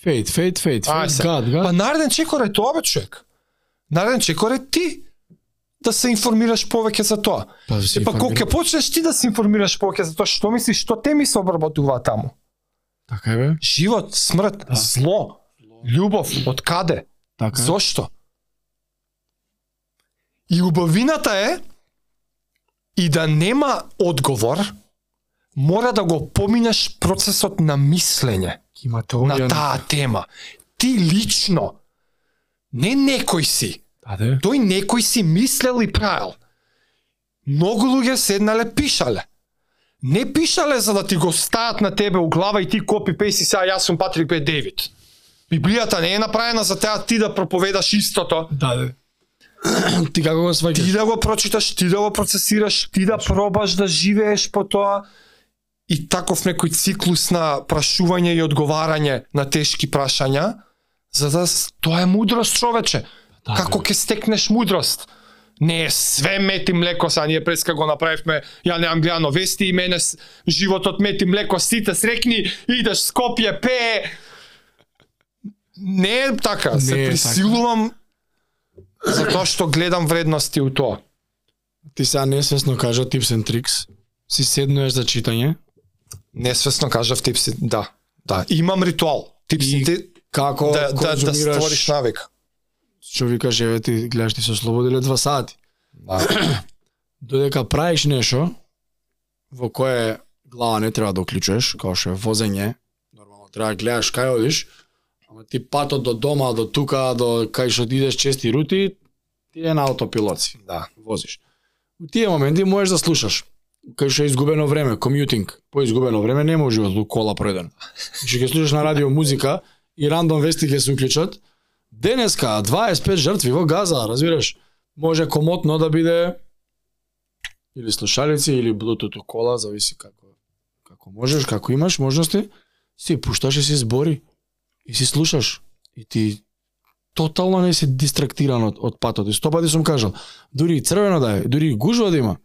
Фейт, фейт, фейт, фейт, гад, гад. Па нареден чекор е тоа бе човек. Нареден чекор е ти да се информираш повеќе за тоа. Па, да се Е па кога ќе почнеш ти да се информираш повеќе за тоа, што мислиш, што теми се обработуваат таму? Така е, бе. Живот, смрт, Да. зло, љубов, од каде? Така е. Зошто? И убавината е и да нема одговор, мора да го поминеш процесот на мислење на таа тема. Ти лично, не некој си, Да, де. тој некој си мислел и правил. Многу луѓе седнале пишале. Не пишале за да ти го стаат на тебе у глава и ти копи пейси сега јас сум Патрик Б. Девид. Библијата не е направена за теа ти да проповедаш истото, Да, де. Ти како го ти сваќаш? да го прочиташ, ти да го процесираш, ти да пробаш да живееш по тоа и таков некој циклус на прашување и одговарање на тешки прашања, за да тоа е мудрост човече. Да, Како ќе стекнеш мудрост? Не е све мет и млеко, са ние преска го направивме, ја немам гледано вести и мене животот мет и млеко, сите срекни, идеш Скопје, пее. Не е така, се Не е така. присилувам затоа што гледам вредности у тоа. Ти сега несвесно кажа tips and tricks. Си седнуеш за читање. Несвесно кажав типси, да. Да, имам ритуал. Типсите Како да, да, да створиш навик. Што викаш, еве ти гледаш ти се слободеле два сати. Да. Додека правиш нешто во кое глава не треба да уклучуваш, како што е возење, нормално треба да гледаш кај одиш, ама ти патот до дома, до тука, до кај што идеш чести рути, ти е на автопилот си, Да. возиш. У тие моменти можеш да слушаш. Кај што е изгубено време, комјутинг. По изгубено време не може во кола проеден. Што ќе слушаш на радио музика и рандом вести ќе се уклучат. Денеска 25 жртви во Газа, разбираш? Може комотно да биде или слушалици или Bluetooth кола, зависи како како можеш, како имаш можности, си пушташ и си збори и си слушаш и ти тотално не си дистрактиран од, од патот. И сто пати сум кажал, дури и црвено да е, дури и гужва да има,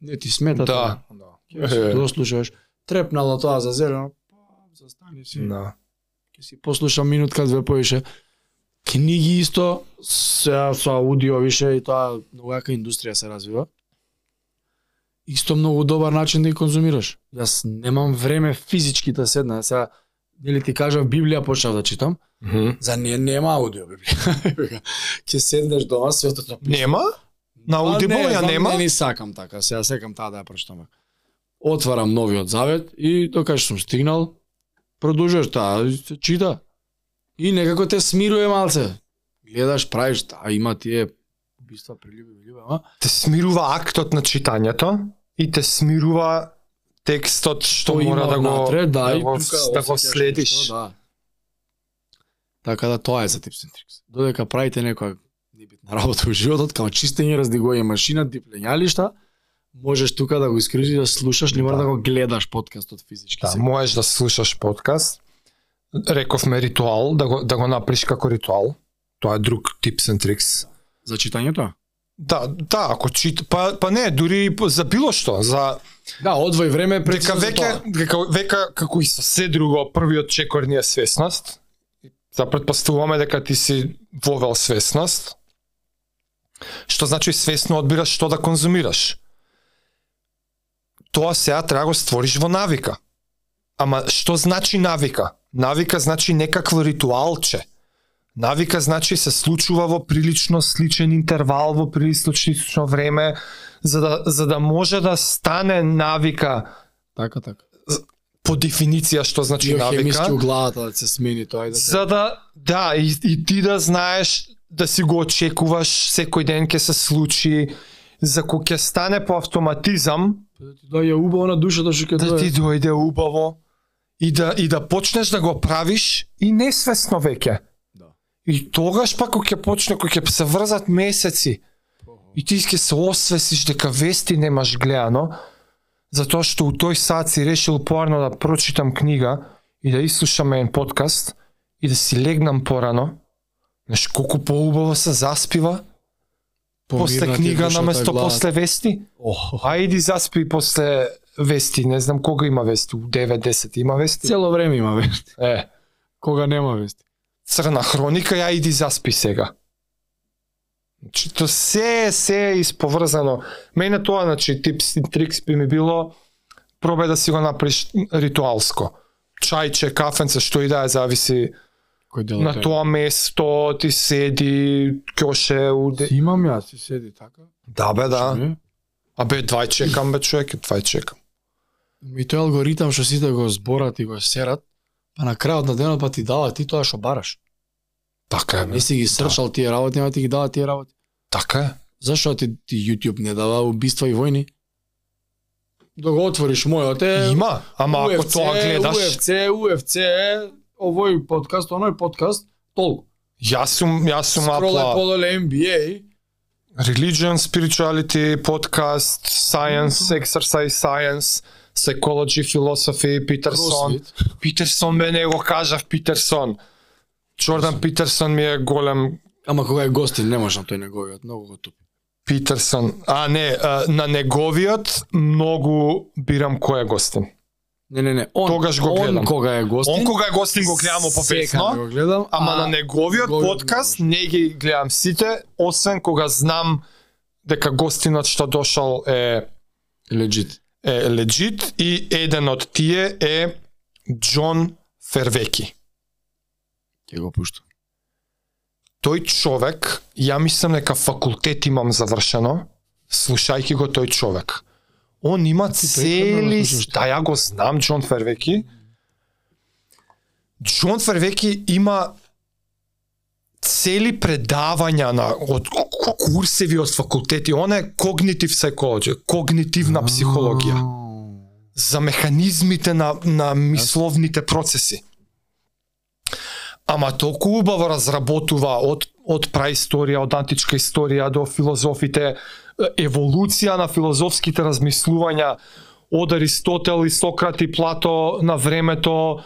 не ти смета тоа. Да. Ќе си тоа слушаш, трепнало тоа за зелено, застани си, Да. ќе си послушам минутка две поише. Книги исто, се со аудио више и тоа многу јака индустрија се развива. Исто многу добар начин да ги конзумираш. Јас немам време физички да седна, сега нели ти кажав Библија почнав да читам, за не нема аудио Библија. Ќе седнеш дома светот на Нема? На Audible ја нема? Не, не сакам така, сега секам таа да ја прочитам. Отварам новиот завет и докај што сум стигнал, продолжуваш таа, чита. И некако те смирува малце. Гледаш, правиш, таа има тие убиства, прилюби, прилюби, ама Те смирува актот на читањето и те смирува текстот што Што мора да го внатре, да, да и го, тука да го следиш. нешто, да. Така да тоа е за Tips and Tricks. Додека правите некоја небитна работа во животот, како чистење, раздигување машина, диплењалишта, можеш тука да го искрижи да слушаш, не мора Да. да го гледаш подкастот физички. Да, сега. можеш да слушаш подкаст. Рековме ритуал, да го, да го направиш како ритуал. Тоа е друг tips and tricks. За читањето? Да, да, ако чит, па, па не, дури за било што, за Да, одвој време дека прецизно за веќе, дека века како и со се друго, првиот чекор ни е свесност. За предпоставуваме дека ти си вовел свесност. Што значи свесно одбираш што да конзумираш. Тоа сега треба да го створиш во навика. Ама што значи навика? Навика значи некакво ритуалче. Навика значи се случува во прилично сличен интервал, во прилично слично време, за да, за да може да стане навика Така, така. по дефиниција што значи Биохемиски навика, у главата да се смени тоа и да се... за да да и, и ти да знаеш да си го очекуваш секој ден ќе се случи, за кој ќе стане по автоматизам, Да ти дојде убаво на душата што ќе да ти дојде убаво и да и да почнеш да го правиш и несвесно веќе. Да. И тогаш пак кога ќе почне, кога ќе се врзат месеци, и ти ќе се освесиш дека вести немаш гледано, затоа што у тој сат си решил поарно да прочитам книга и да изслушам еден подкаст и да си легнам порано. Знаеш колку поубаво се заспива после Помирна книга наместо после вести? Охо. Ајди заспи после вести, не знам кога има вести, у 9-10 има вести. Цело време има вести. Е, Кога нема вести. црна хроника, ја иди заспи сега. Значи, то се, се е исповрзано. Мене тоа, значи, типс и трикс би ми било, пробај да си го направиш ритуалско. Чајче, кафенце, што и да е, зависи Кој дел на тоа место, ти седи, кјоше, уде... Имам јас, ти седи така. Да бе, да. Не? А бе, двај чекам, бе, човек, двај чекам. И тој алгоритам што сите го зборат и го серат, па на крајот на денот па ти дава ти тоа што бараш. Така е. Не си ги срчал тие работи, ама ти ги дава тие работи. Така е. Зашо ти, ти YouTube не дава убиства и војни? Да го отвориш мојот е... Има, ама ако UFC, тоа гледаш... UFC, UFC, овој подкаст, оној подкаст, толку. Јас сум, јас сум Скролај апла подоле NBA, religion, spirituality, podcast, science, exercise science, psychology, philosophy, Питерсон. Питерсон бе не го кажав Питерсон. Джордан Питерсон ми е голем Ама кога е гостин, не може на тој неговиот, многу го тупи. Питерсон. А не, на неговиот многу бирам кој е гостин. Не, не, не, он, Тогаш го гледам. Он кога е гостин, Он кога е гостин го гледам секаде попесно, го гледам, ама а на неговиот неговиот подкаст не не ги гледам сите, освен кога знам дека гостинот што дошол е Legit. Е легит и еден од тие е Џон Фервеки. Ќе го пуштам. Тој човек, ја мислам дека факултет имам завршено, слушајќи го тој човек. Он има цели... да. Да, ја го знам, Џон Фервеки. Џон Фервеки има цели предавања на од курсеви од факултети, он е когнитив психологија, когнитивна психологија за механизмите на, на мисловните процеси. Ама толку убаво разработува од, од праисторија, од античка историја до филозофите, еволуција на филозофските размислувања од Аристотел и Сократ и Плато на времето.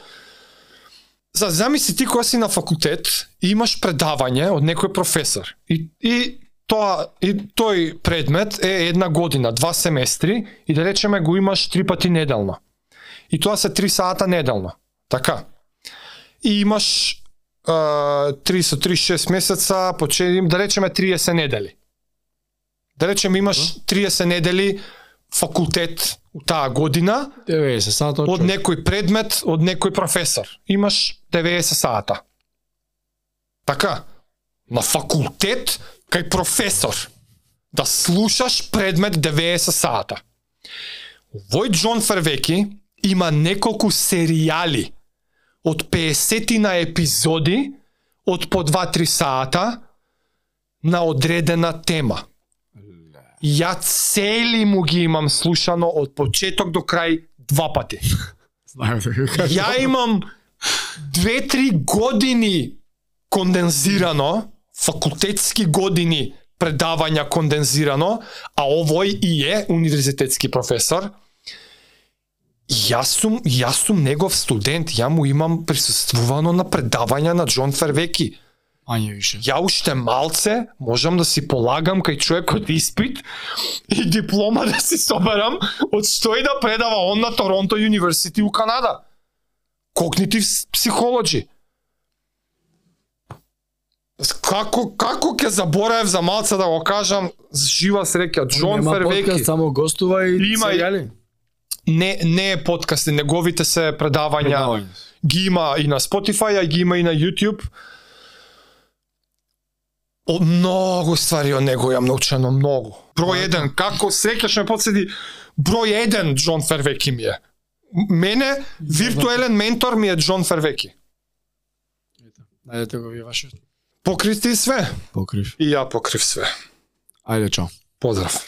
За замисли ти кога си на факултет и имаш предавање од некој професор и, и тоа и тој предмет е една година, два семестри и да речеме го имаш три пати неделно. И тоа се три сата неделно. Така. И имаш 30-36 месеца, по че- да речеме 30 недели. Да речеме имаш 30 недели факултет у таа година, 90 сата од некој предмет, од некој професор. Имаш 90 сата. Така, на факултет кај професор да слушаш предмет 90 сата. Овој Џон Фервеки има неколку серијали од 50 на епизоди од по 2-3 сата на одредена тема. Ја цели му ги имам слушано од почеток до крај два пати. Знаем. Ја имам две-три години кондензирано, факултетски години предавања кондензирано, а овој и е универзитетски професор. Јас сум, јас сум негов студент, ја му имам присуствувано на предавања на Џон Фервеки. Мање више. Ја уште малце можам да си полагам кај човекот испит и диплома да си соберам од што и да предава он на Торонто University у Канада. Когнитив психолоджи. Како како ќе заборавев за малце да го кажам, жива среќа Џон Фервеки. само гостува и Има серијали. Не не е подкаст, неговите се предавања Предавање. ги има и на Spotify, а ги има и на YouTube. О, многу ствари од него јам научено, многу. Број еден, како среќаш ме подседи, број еден Џон Фервеки ми е. Мене, виртуелен ментор ми е Џон Фервеки. Најдете го ви вашиот. Покрив ти све. Покрив. И ја покрив све. Ајде, чао. Поздрав.